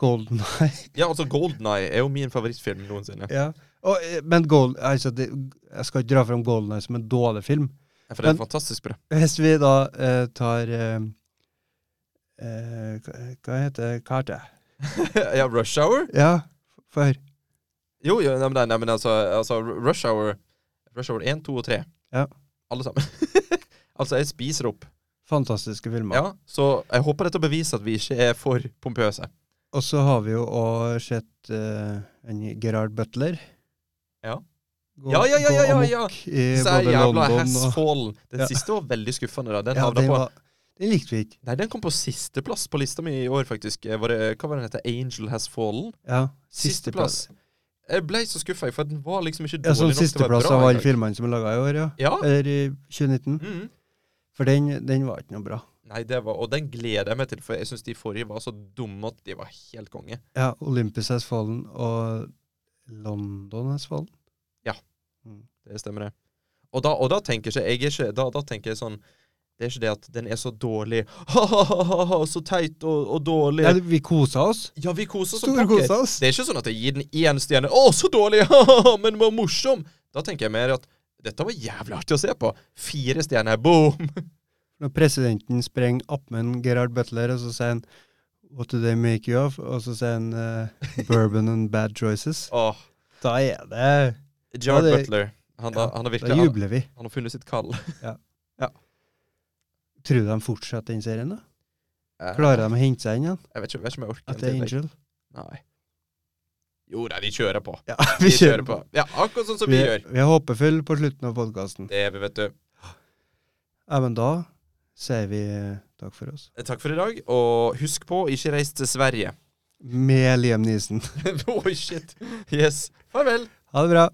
Golden Eye. Ja, altså Golden Eye er jo min favorittfilm noensinne. ja. Og, eh, men Gold, altså det, jeg skal ikke dra fram Golden Eye som en dårlig film. Ja, For det er Men- fantastisk bra. Hvis vi da eh, tar eh, eh, hva heter kartet? ja, Rush Hour? Ja, få høre. Jo, jo, nei, nei, nei, men altså, altså Rush Hour Rush Hour 1, 2 og 3. Ja. Alle sammen. altså, jeg spiser opp. Fantastiske filmer. Ja, Så jeg håper dette beviser at vi ikke er for pompøse. Og så har vi jo òg sett uh, en Gerard Butler. Ja. Gå, Ja, ja, ja, ja, ja, ja. er jævla Hassfallen. Den Ja. siste var veldig skuffende. da Den, ja, havna på, var, den likte vi ikke. nei, den kom på sisteplass på lista mi i år, faktisk. Eh, Var det, hva var den heter? Angel Has Fallen? Ja, Sisteplass. Jeg ble så skuffa, for den var liksom ikke Ja, dårlig Sånn nok til å være sisteplass av alle filmene som er laga i år, ja. Ja. Eller i 2019. Mm. For den, den var ikke noe bra. Nei, det var, og den gleder jeg meg til, for jeg syns de forrige var så dumme at de var helt konge. Ja, Olympus Has Fallen og London Has Fallen. Det stemmer, det. Og da, og da tenker jeg, jeg ikke da, da tenker jeg sånn Det er ikke det at den er så dårlig Ha-ha-ha, så teit og, og dårlig. Ja, vi kosa oss. Ja, vi koser oss Storkosa oss. Det er ikke sånn at jeg gir den én stjerne. Å, så dårlig! Ha-ha-ha, men den var morsom! Da tenker jeg mer at dette var jævlig artig å se på. Fire stjerner, boom! Når presidenten sprenger attmed Gerard Butler, og så sier han What do they make you of? Og så sier han uh, Bourbon and bad choices. Åh, Da er det Gerard Ja, Butler. Han, ja, han har virkelig da jubler vi. han har funnet sitt kall. Ja. Tror du de fortsetter den serien? da? Eh, Klarer de å hente seg inn igjen? Jeg vet ikke, jeg vet ikke om jeg orker At det er. Angel? Nei. Jo da, vi kjører på. Ja, vi kjører på. Ja, akkurat sånn som vi, Vi, gjør. vi er håpefulle på slutten av podkasten. Det er vi, vet du. Ja, men da sier vi eh, takk for oss. Takk for i dag, og husk på, ikke reis til Sverige. Med Liam Neeson. Oi, shit. Yes. Farvel. Ha det bra.